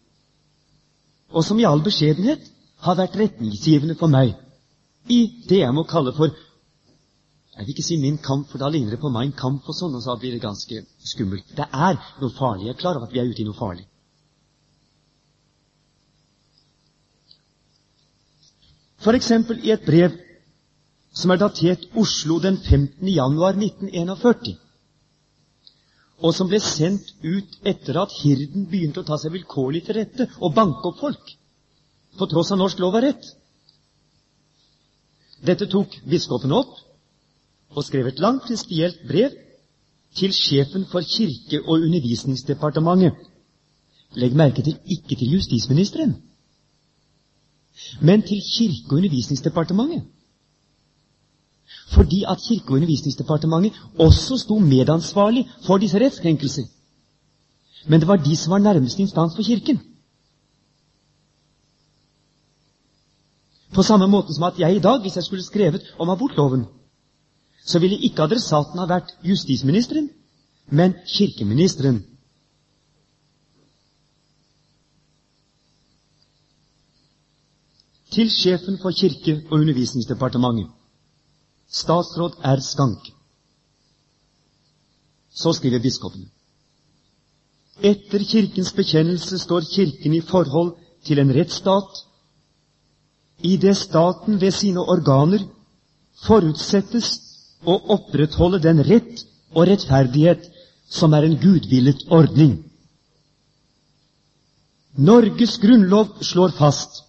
Og som i all beskjedenhet har vært retningsgivende for meg i det jeg må kalle for Jeg vil ikke si min kamp, for da ligner det på min kamp, og sånn, og så blir det ganske skummelt. Det er noe farlig. Jeg er klar over at vi er ute i noe farlig. For eksempel i et brev som er datert Oslo den 15. januar 1941, og som ble sendt ut etter at hirden begynte å ta seg vilkårlig til rette og banke opp folk, på tross av norsk lov og rett. Dette tok biskopen opp og skrev et langt prinsipielt brev til sjefen for Kirke- og undervisningsdepartementet. Legg merke til ikke til justisministeren, men til Kirke- og undervisningsdepartementet fordi at Kirke- og undervisningsdepartementet også sto medansvarlig for disse rettskrenkelser. Men det var de som var nærmeste instans for Kirken. På samme måte som at jeg i dag, hvis jeg skulle skrevet om abortloven, så ville ikke adressaten ha vært justisministeren, men kirkeministeren. Til sjefen for Kirke- og undervisningsdepartementet. Statsråd er skank. Så skriver biskopen. Etter Kirkens bekjennelse står Kirken i forhold til en rettsstat, i det staten ved sine organer forutsettes å opprettholde den rett og rettferdighet som er en gudvillet ordning. Norges grunnlov slår fast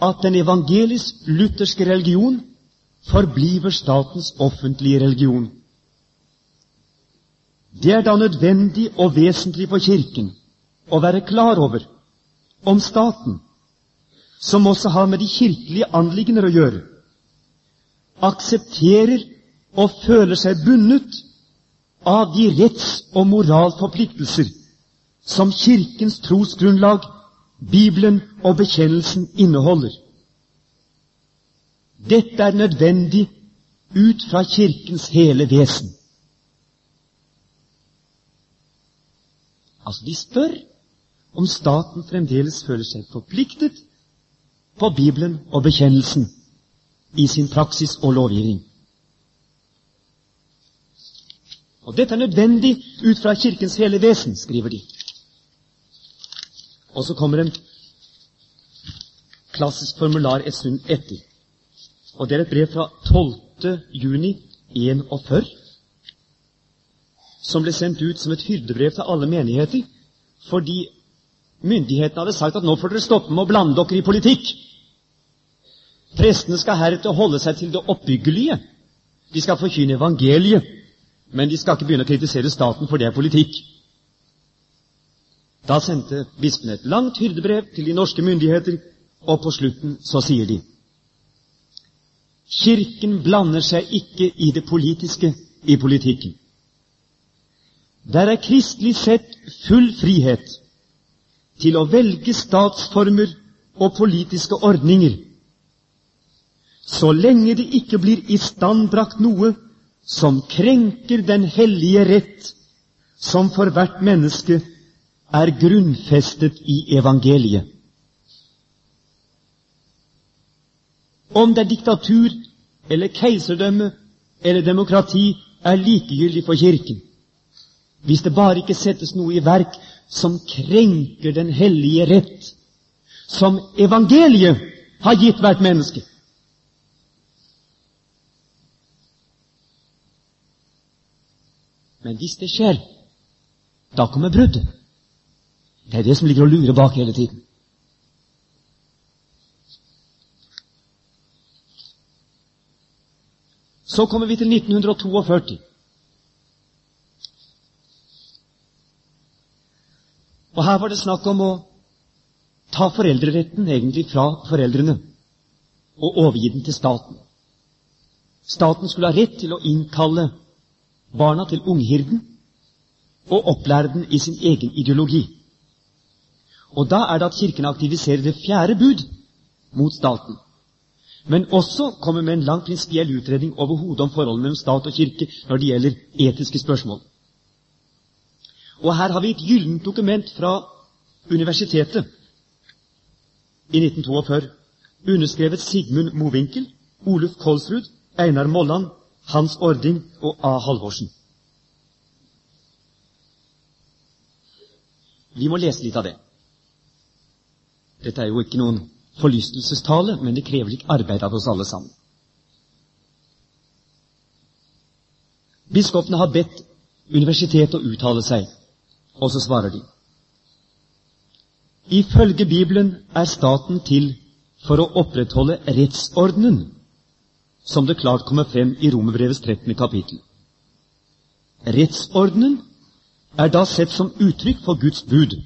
at den evangelisk-lutherske religion forbliver statens offentlige religion. Det er da nødvendig og vesentlig for Kirken å være klar over om staten, som også har med de kirkelige anliggender å gjøre, aksepterer og føler seg bundet av de retts- og moralforpliktelser som Kirkens trosgrunnlag, Bibelen og bekjennelsen inneholder. Dette er nødvendig ut fra Kirkens hele vesen. Altså, de spør om staten fremdeles føler seg forpliktet på Bibelen og bekjennelsen i sin praksis og lovgivning. Og Dette er nødvendig ut fra Kirkens hele vesen, skriver de. Og så kommer en klassisk formular et stund etter. Og Det er et brev fra 12. juni 41, som ble sendt ut som et hyrdebrev til alle menigheter, fordi myndighetene hadde sagt at nå får dere stoppe med å blande dere i politikk. Prestene skal heretter holde seg til det oppbyggelige. De skal forkynne evangeliet, men de skal ikke begynne å kritisere staten, for det er politikk. Da sendte bispene et langt hyrdebrev til de norske myndigheter, og på slutten så sier de Kirken blander seg ikke i det politiske i politikken. Der er kristelig sett full frihet til å velge statsformer og politiske ordninger, så lenge det ikke blir istandbrakt noe som krenker den hellige rett som for hvert menneske er grunnfestet i evangeliet. Om det er diktatur eller keiserdømme eller demokrati, er likegyldig for Kirken. Hvis det bare ikke settes noe i verk som krenker den hellige rett, som evangeliet har gitt hvert menneske. Men hvis det skjer, da kommer bruddet. Det er det som ligger og lurer bak hele tiden. Så kommer vi til 1942. Og her var det snakk om å ta foreldreretten egentlig fra foreldrene og overgi den til staten. Staten skulle ha rett til å innkalle barna til unghirden og opplære den i sin egen ideologi. Og da er det at Kirken aktiviserer det fjerde bud mot staten. Men også kommer med en lang prinsipiell utredning overhodet om forholdet mellom stat og kirke når det gjelder etiske spørsmål. Og her har vi et gyllent dokument fra universitetet i 1942, underskrevet Sigmund Mowinckel, Oluf Kolsrud, Einar Molland, Hans Ording og A. Halvorsen. Vi må lese litt av det. Dette er jo ikke noen forlystelsestale, men det krever litt arbeid av oss alle sammen. Biskopene har bedt universitetet å uttale seg, og så svarer de. Ifølge Bibelen er staten til for å opprettholde rettsordenen, som det klart kommer frem i Romerbrevets 13. kapittel. Rettsordenen er da sett som uttrykk for Guds bud,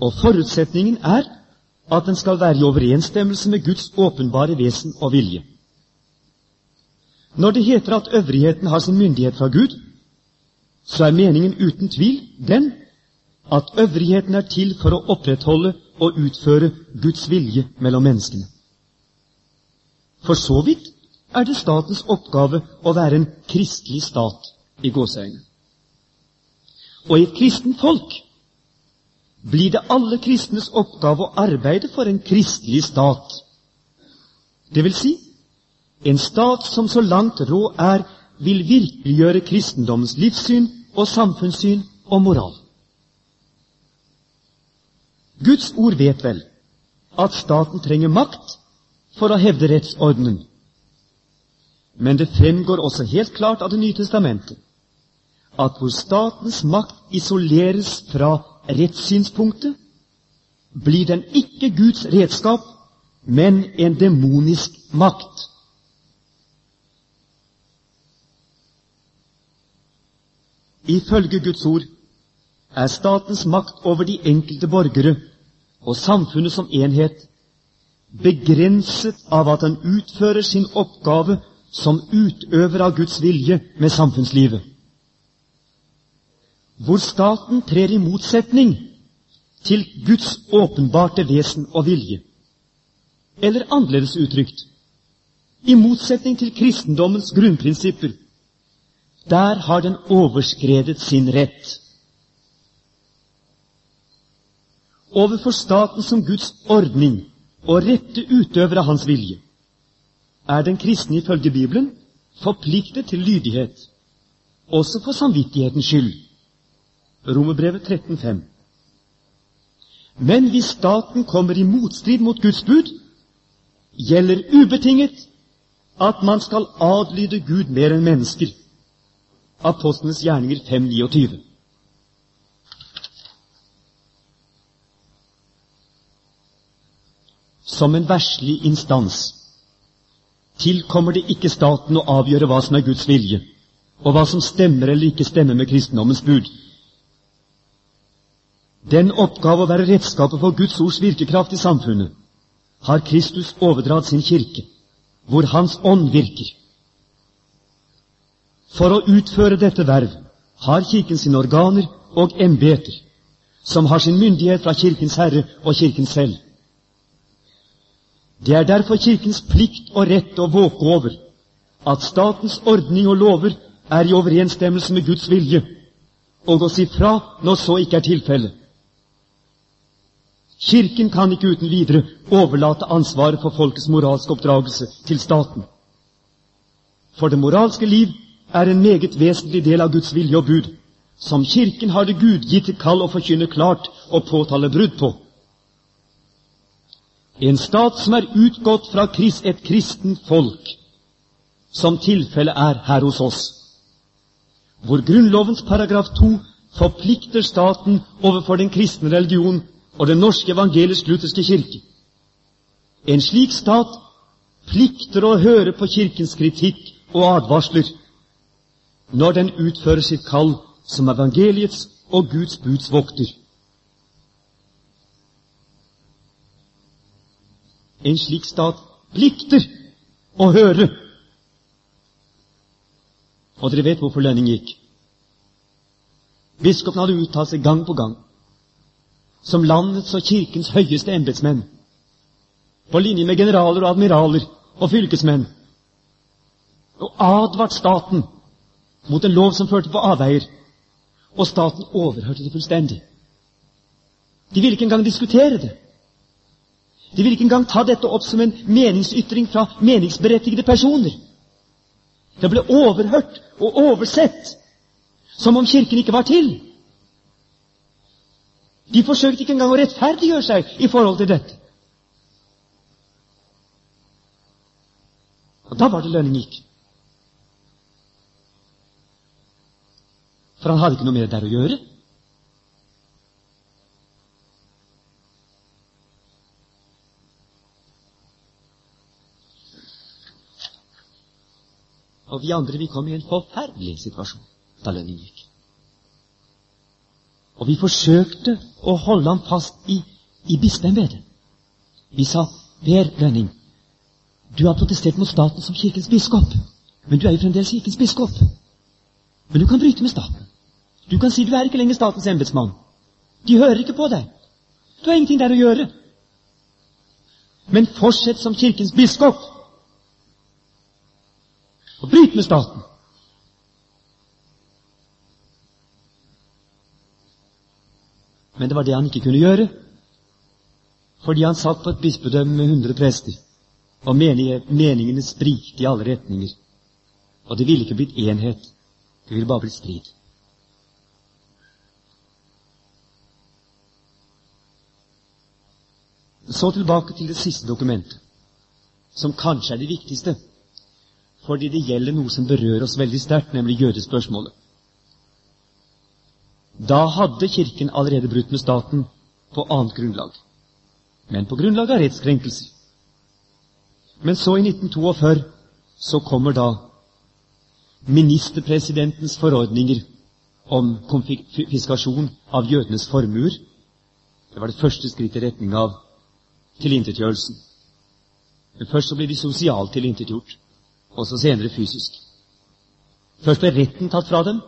og forutsetningen er at den skal være i overensstemmelse med Guds åpenbare vesen og vilje. Når det heter at øvrigheten har sin myndighet fra Gud, så er meningen uten tvil den at øvrigheten er til for å opprettholde og utføre Guds vilje mellom menneskene. For så vidt er det statens oppgave å være en kristelig stat i gåseøynene. Og i et kristent folk blir det alle kristnes oppgave å arbeide for en kristelig stat. Det vil si en stat som så langt råd er, vil virkeliggjøre kristendommens livssyn og samfunnssyn og moral. Guds ord vet vel at staten trenger makt for å hevde rettsordenen. Men det fremgår også helt klart av Det nye testamentet at hvor statens makt isoleres fra rettssynspunktet, blir den ikke Guds redskap, men en demonisk makt. Ifølge Guds ord er statens makt over de enkelte borgere og samfunnet som enhet begrenset av at han utfører sin oppgave som utøver av Guds vilje med samfunnslivet. Hvor staten trer i motsetning til Guds åpenbarte vesen og vilje. Eller annerledes uttrykt i motsetning til kristendommens grunnprinsipper. Der har den overskredet sin rett. Overfor staten som Guds ordning og rette utøver av Hans vilje er den kristne ifølge Bibelen forpliktet til lydighet, også for samvittighetens skyld. Romerbrevet 13,5. Men hvis staten kommer i motstrid mot Guds bud, gjelder ubetinget at man skal adlyde Gud mer enn mennesker. Apostlenes gjerninger 5.29. Som en verslig instans tilkommer det ikke staten å avgjøre hva som er Guds vilje, og hva som stemmer eller ikke stemmer med kristendommens bud. Den oppgave å være redskapet for Guds ords virkekraft i samfunnet har Kristus overdratt sin kirke, hvor Hans ånd virker. For å utføre dette verv har Kirken sine organer og embeter, som har sin myndighet fra Kirkens Herre og Kirken selv. Det er derfor Kirkens plikt og rett å våke over at statens ordning og lover er i overensstemmelse med Guds vilje, og å si fra når så ikke er tilfellet. Kirken kan ikke uten videre overlate ansvaret for folkets moralske oppdragelse til staten. For det moralske liv er en meget vesentlig del av Guds vilje og bud, som Kirken har det gudgitte kall å forkynne klart og påtale brudd på. En stat som er utgått fra et kristent folk, som tilfellet er her hos oss, hvor Grunnlovens paragraf 2 forplikter staten overfor den kristne religion og den norske evangelisk-lutherske kirke. En slik stat plikter å høre på Kirkens kritikk og advarsler når den utfører sitt kall som evangeliets og Guds buds vokter. En slik stat plikter å høre. Og dere vet hvorfor Lønning gikk. Biskopen hadde uttalt seg gang på gang som landets og kirkens høyeste embetsmenn, på linje med generaler og admiraler og fylkesmenn, og advart staten mot en lov som førte på avveier, og staten overhørte det fullstendig. De ville ikke engang diskutere det. De ville ikke engang ta dette opp som en meningsytring fra meningsberettigede personer. Det ble overhørt og oversett, som om Kirken ikke var til. De forsøkte ikke engang å rettferdiggjøre seg i forhold til dette. Og da var det Lønning gikk. For han hadde ikke noe mer der å gjøre. Og vi andre vi kom i en forferdelig situasjon da Lønning gikk. Og vi forsøkte å holde ham fast i, i bispeembetet. Vi sa, Per Lønning, du har protestert mot staten som kirkens biskop, men du er jo fremdeles kirkens biskop. Men du kan bryte med staten. Du kan si du er ikke lenger statens embetsmann. De hører ikke på deg. Du har ingenting der å gjøre. Men fortsett som kirkens biskop. Og bryt med staten. Men det var det han ikke kunne gjøre, fordi han satt på et bispedømme med 100 prester, og meningene sprikte i alle retninger. Og det ville ikke blitt enhet, det ville bare blitt strid. Så tilbake til det siste dokumentet, som kanskje er det viktigste. fordi det gjelder noe som berører oss veldig sterkt, nemlig jødespørsmålet. Da hadde Kirken allerede brutt med staten på annet grunnlag, men på grunnlag av rettskrenkelser. Men så, i 1942, så kommer da ministerpresidentens forordninger om konfiskasjon av jødenes formuer. Det var det første skrittet i retning av tilintetgjørelsen. Men først så blir de sosialt tilintetgjort, og så senere fysisk. Først ble retten tatt fra dem.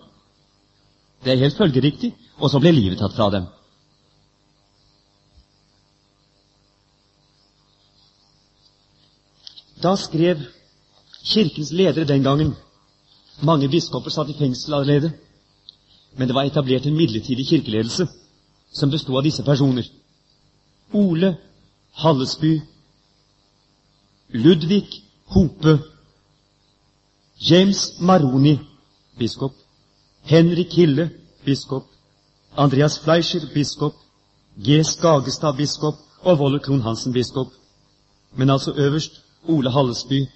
Det er helt følgeriktig. Og så ble livet tatt fra dem. Da skrev Kirkens ledere den gangen Mange biskoper satt i fengsel allerede. Men det var etablert en midlertidig kirkeledelse som bestod av disse personer. Ole Hallesby, Ludvig Hope, James Maroni, biskop, Henrik Hille, biskop, Andreas Fleischer, biskop, G. Skagestad, biskop og Volle Krohn Hansen, biskop. Men altså øverst Ole Hallesby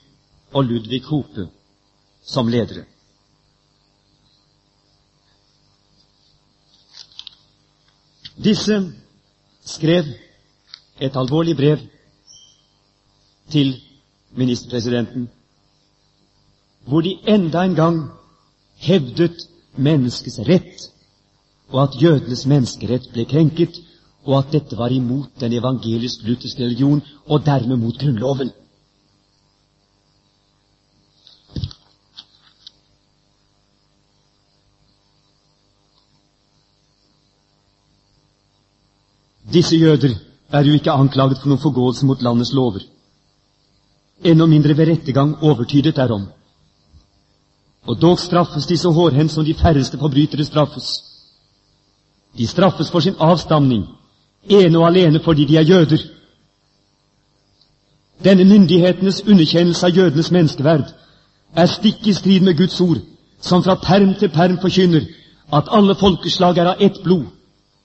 og Ludvig Hope som ledere. Disse skrev et alvorlig brev til ministerpresidenten, hvor de enda en gang hevdet menneskets rett, og at jødenes menneskerett ble krenket, og at dette var imot den evangelisk-lutherske religion, og dermed mot Grunnloven. Disse jøder er jo ikke anklaget for noen forgåelse mot landets lover. Enda mindre ved rettergang overtydet derom. Og dog straffes de så hårhendt som de færreste forbrytere straffes. De straffes for sin avstamning, ene og alene fordi de er jøder. Denne myndighetenes underkjennelse av jødenes menneskeverd er stikk i strid med Guds ord, som fra perm til perm forkynner at alle folkeslag er av ett blod.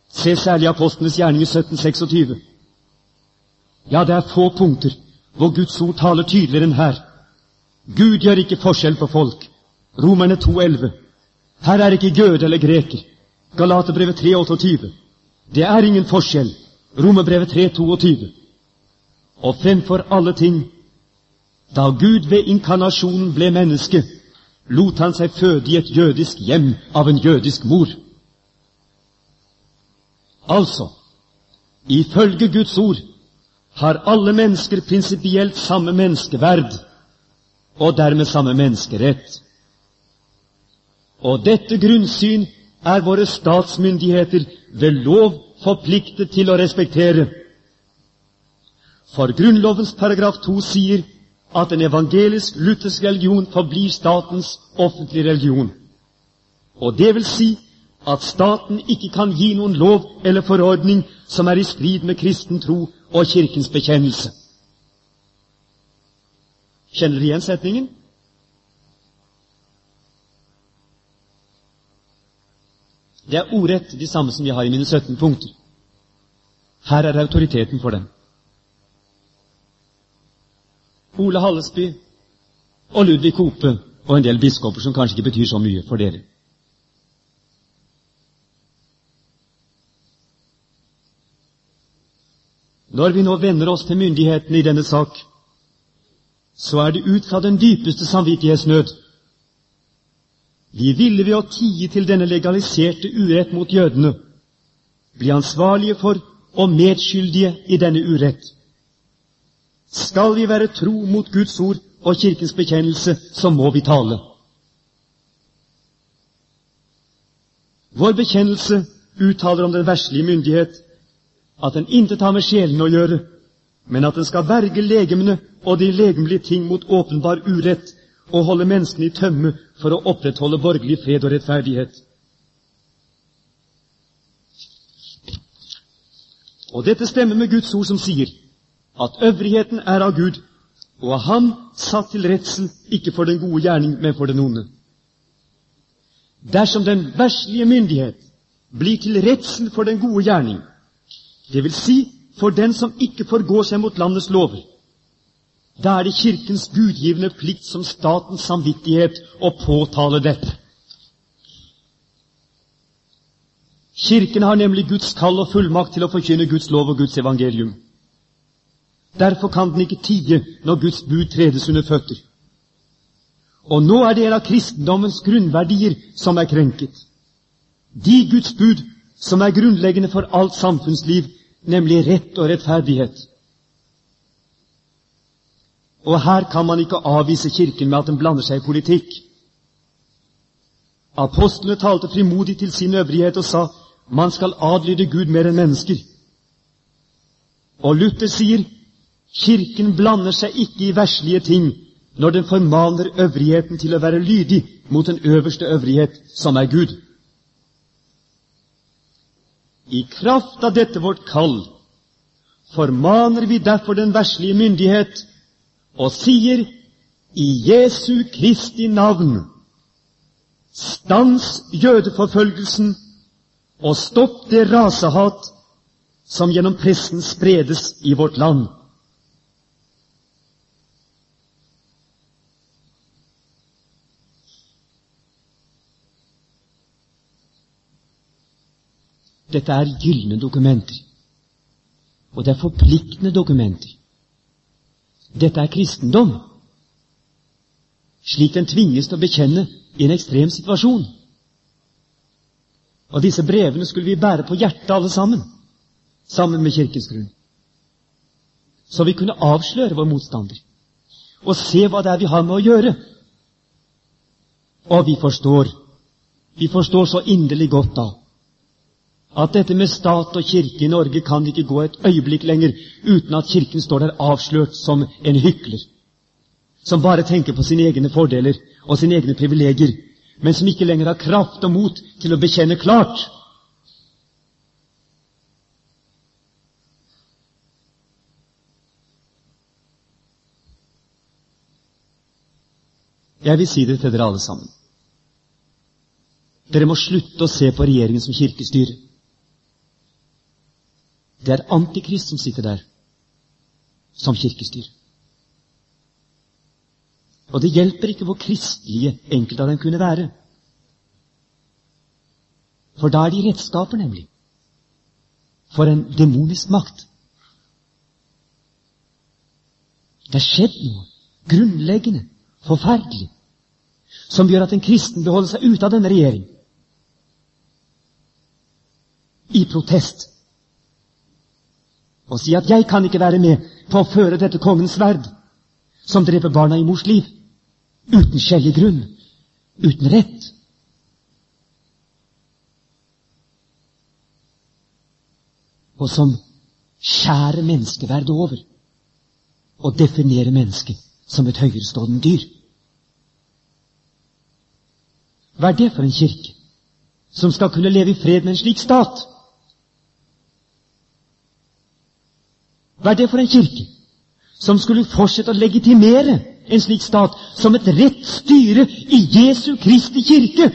Se særlig apostlenes gjerning i 1726. Ja, det er få punkter hvor Guds ord taler tydeligere enn her. Gud gjør ikke forskjell på folk. Romerne 2,11. Her er ikke jøde eller greker. Galaterbrevet 3,28. Det er ingen forskjell. Romerbrevet 3,22. Og fremfor alle ting, da Gud ved inkarnasjonen ble menneske, lot han seg føde i et jødisk hjem av en jødisk mor. Altså, ifølge Guds ord har alle mennesker prinsipielt samme menneskeverd og dermed samme menneskerett. Og dette grunnsyn er våre statsmyndigheter ved lov forpliktet til å respektere. For Grunnlovens paragraf 2 sier at en evangelisk-luthersk religion forblir statens offentlige religion. Og det vil si at staten ikke kan gi noen lov eller forordning som er i strid med kristen tro og Kirkens bekjennelse. Kjenner du igjen setningen? Det er ordrett de samme som jeg har i mine 17 punkter. Her er autoriteten for dem. Ole Hallesby og Ludvig Kope og en del biskoper som kanskje ikke betyr så mye for dere. Når vi nå vender oss til myndighetene i denne sak, så er det ut fra den dypeste samvittighetsnød. Vi ville ved å tie til denne legaliserte urett mot jødene bli ansvarlige for og medskyldige i denne urett. Skal vi være tro mot Guds ord og Kirkens bekjennelse, så må vi tale. Vår bekjennelse uttaler om den verslige myndighet at den intet har med sjelen å gjøre, men at den skal verge legemene og de legemlige ting mot åpenbar urett og holde menneskene i tømme for å opprettholde borgerlig fred og rettferdighet. Og dette stemmer med Guds ord som sier at øvrigheten er av Gud, og av Ham satt til redsel ikke for den gode gjerning, men for den onde. Dersom den verslige myndighet blir til redsel for den gode gjerning, det vil si for den som ikke forgår seg mot landets lover, Da er det Kirkens gudgivende plikt som statens samvittighet å påtale dette. Kirken har nemlig Guds kall og fullmakt til å forkynne Guds lov og Guds evangelium. Derfor kan den ikke tie når Guds bud tredes under føtter. Og nå er det en av kristendommens grunnverdier som er krenket. De Guds bud som er grunnleggende for alt samfunnsliv, nemlig rett og rettferdighet. Og her kan man ikke avvise Kirken med at den blander seg i politikk. Apostlene talte frimodig til sin øvrighet og sa man skal adlyde Gud mer enn mennesker. Og Luther sier Kirken blander seg ikke i verslige ting når den formaner øvrigheten til å være lydig mot den øverste øvrighet, som er Gud. I kraft av dette vårt kall formaner vi derfor den verslige myndighet og sier i Jesu Kristi navn stans jødeforfølgelsen og stopp det rasehat som gjennom pressen spredes i vårt land. Dette er gylne dokumenter. Og det er forpliktende dokumenter. Dette er kristendom, slik den tvinges til å bekjenne i en ekstrem situasjon. Og disse brevene skulle vi bære på hjertet alle sammen, sammen med Kirkens grunn. Så vi kunne avsløre vår motstander og se hva det er vi har med å gjøre. Og vi forstår, vi forstår så inderlig godt da at dette med stat og kirke i Norge kan ikke gå et øyeblikk lenger uten at Kirken står der avslørt som en hykler, som bare tenker på sine egne fordeler og sine egne privilegier, men som ikke lenger har kraft og mot til å bekjenne klart. Jeg vil si det til dere alle sammen. Dere må slutte å se på regjeringen som kirkestyre. Det er Antikrist som sitter der som kirkestyr. Og det hjelper ikke hvor kristelige enkelte av dem kunne være. For da er de redskaper, nemlig, for en demonisk makt. Det er skjedd noe grunnleggende, forferdelig, som gjør at en kristen beholder seg ute av denne regjering. I protest og si at 'jeg kan ikke være med på å føre dette kongens sverd', som dreper barna i mors liv, uten skjellig grunn, uten rett. Og som skjærer menneskeverdet over og definerer mennesket som et høyerestående dyr. Hva er det for en kirke som skal kunne leve i fred med en slik stat? Hva er det for en kirke som skulle fortsette å legitimere en slik stat som et rett styre i Jesu Kristi kirke?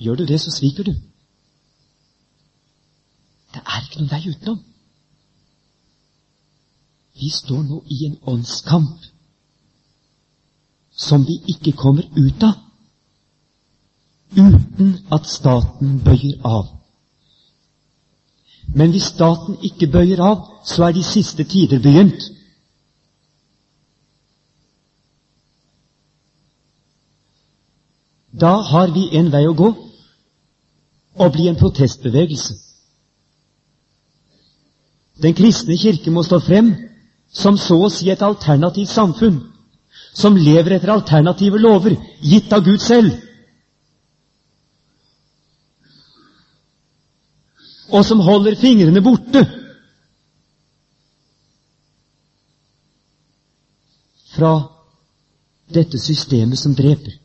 Gjør du det, så sviker du. Det er ikke noen vei utenom. Vi står nå i en åndskamp som vi ikke kommer ut av uten at staten bøyer av. Men hvis staten ikke bøyer av, så er de siste tider begynt. Da har vi en vei å gå og bli en protestbevegelse. Den kristne kirke må stå frem som så å si et alternativt samfunn som lever etter alternative lover gitt av Gud selv. Og som holder fingrene borte fra dette systemet som dreper,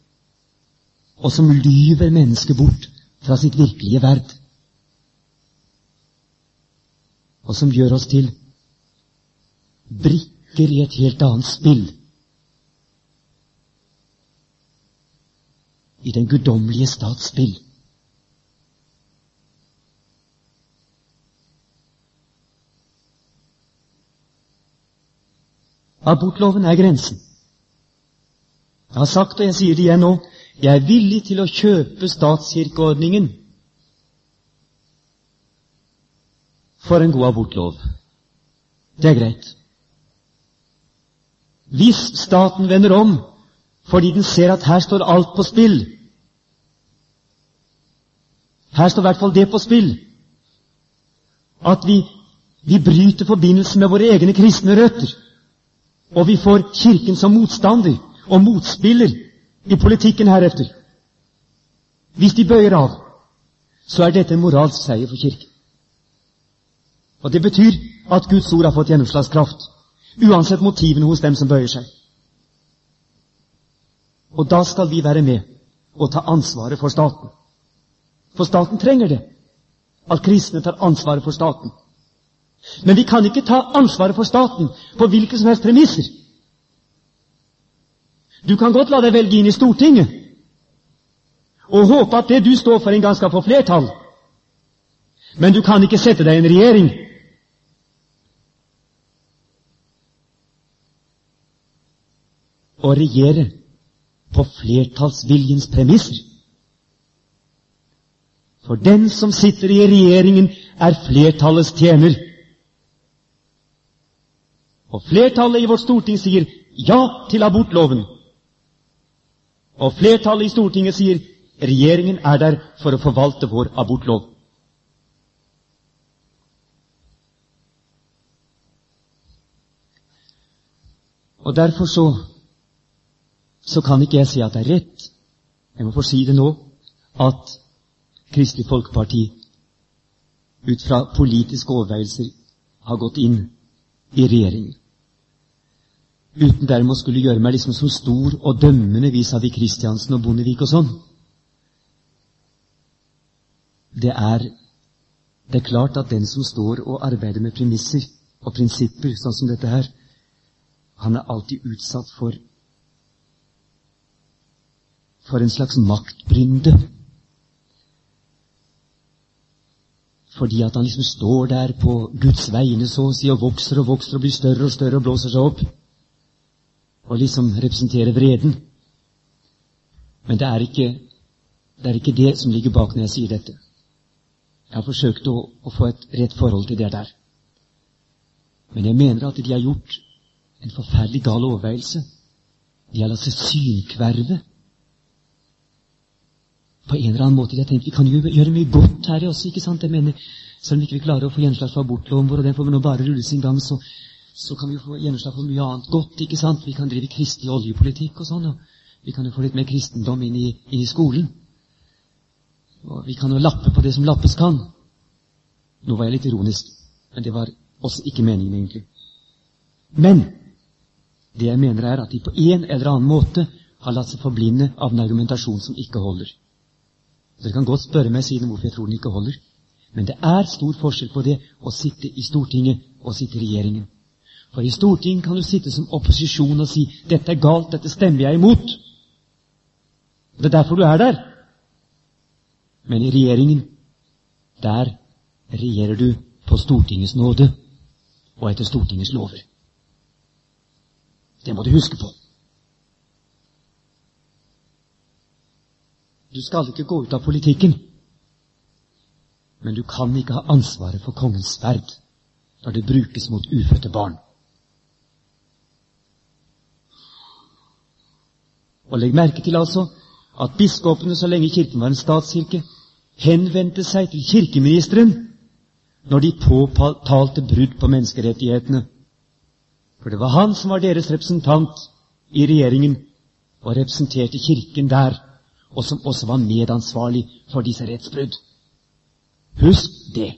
og som lyver mennesket bort fra sitt virkelige verd, og som gjør oss til brikker i et helt annet spill i den guddommelige stats spill. Abortloven er grensen. Jeg har sagt, og jeg sier det igjen nå, jeg er villig til å kjøpe statskirkeordningen for en god abortlov. Det er greit. Hvis staten vender om fordi den ser at her står alt på spill, her står i hvert fall det på spill at vi, vi bryter forbindelsen med våre egne kristne røtter, og vi får Kirken som motstander og motspiller i politikken heretter. Hvis de bøyer av, så er dette en moralsk seier for Kirken. Og Det betyr at Guds ord har fått gjennomslagskraft, uansett motivene hos dem som bøyer seg. Og da skal vi være med og ta ansvaret for staten. For staten trenger det. At kristne tar ansvaret for staten. Men vi kan ikke ta ansvaret for staten på hvilke som helst premisser. Du kan godt la deg velge inn i Stortinget og håpe at det du står for, en gang skal få flertall. Men du kan ikke sette deg i en regjering Å regjere på flertallsviljens premisser. For den som sitter i regjeringen, er flertallets tjener. Og flertallet i vårt storting sier ja til abortloven. Og flertallet i Stortinget sier regjeringen er der for å forvalte vår abortlov. Og Derfor så, så kan ikke jeg si at det er rett, jeg må få si det nå, at Kristelig Folkeparti ut fra politiske overveielser har gått inn i regjeringen. Uten dermed å skulle gjøre meg liksom så stor og dømmende vis-à-vis Kristiansen og Bondevik og sånn. Det er, det er klart at den som står og arbeider med premisser og prinsipper, sånn som dette her, han er alltid utsatt for for en slags maktbrynde Fordi at han liksom står der på Guds vegne så å si og vokser og vokser og blir større og større og blåser seg opp. Og liksom representerer vreden. Men det er ikke det, er ikke det som ligger bak når jeg sier dette. Jeg har forsøkt å, å få et rett forhold til det der. Men jeg mener at de har gjort en forferdelig gal overveielse. De har latt seg synkverve en eller annen måte. Jeg tenkte vi kan jo gjøre mye godt her også, ikke sant? Jeg mener, Selv om vi ikke klarer å få gjennomslag for abortloven vår, og den får vi nå bare rulle sin gang, så, så, kan vi jo få gjennomslag for mye annet godt. ikke sant? Vi kan drive kristelig oljepolitikk og sånn. og Vi kan jo få litt mer kristendom inn i, inn i skolen. Og vi kan jo lappe på det som lappes kan. Nå var jeg litt ironisk, men det var også ikke meningen, egentlig. Men det jeg mener, er at de på en eller annen måte har latt seg forblinde av en argumentasjon som ikke holder. Dere kan godt spørre meg siden hvorfor jeg tror den ikke holder. Men det er stor forskjell på det å sitte i Stortinget og sitte i regjeringen. For i Stortinget kan du sitte som opposisjon og si 'Dette er galt, dette stemmer jeg imot'. Det er derfor du er der. Men i regjeringen, der regjerer du på Stortingets nåde og etter Stortingets lover. Det må du huske på. Du skal ikke gå ut av politikken. Men du kan ikke ha ansvaret for kongens sverd når det brukes mot ufødte barn. Og legg merke til altså at biskopene, så lenge Kirken var en statskirke, henvendte seg til kirkeministeren når de påtalte brudd på menneskerettighetene. For det var han som var deres representant i regjeringen og representerte Kirken der og som også var medansvarlig for disse rettsbrudd. Husk det.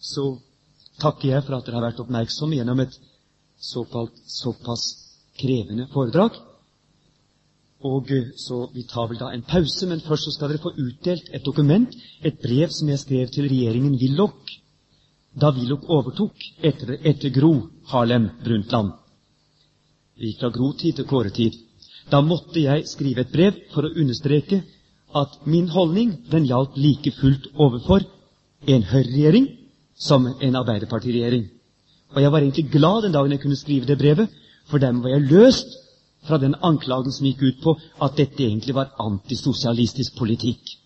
Så takker jeg for at dere har vært oppmerksomme gjennom et såkalt såpass krevende foredrag. Og eh, så Vi tar vel da en pause, men først så skal dere få utdelt et dokument, et brev som jeg skrev til regjeringen Willoch da Willoch overtok etter, etter Gro Harlem Brundtland. Vi gikk fra Gro-tid til Kåre-tid. Da måtte jeg skrive et brev for å understreke at min holdning den gjaldt like fullt overfor en Høyre-regjering som en arbeiderpartiregjering. Og jeg var egentlig glad den dagen jeg kunne skrive det brevet, for dermed var jeg løst fra den anklagen som gikk ut på at dette egentlig var antisosialistisk politikk.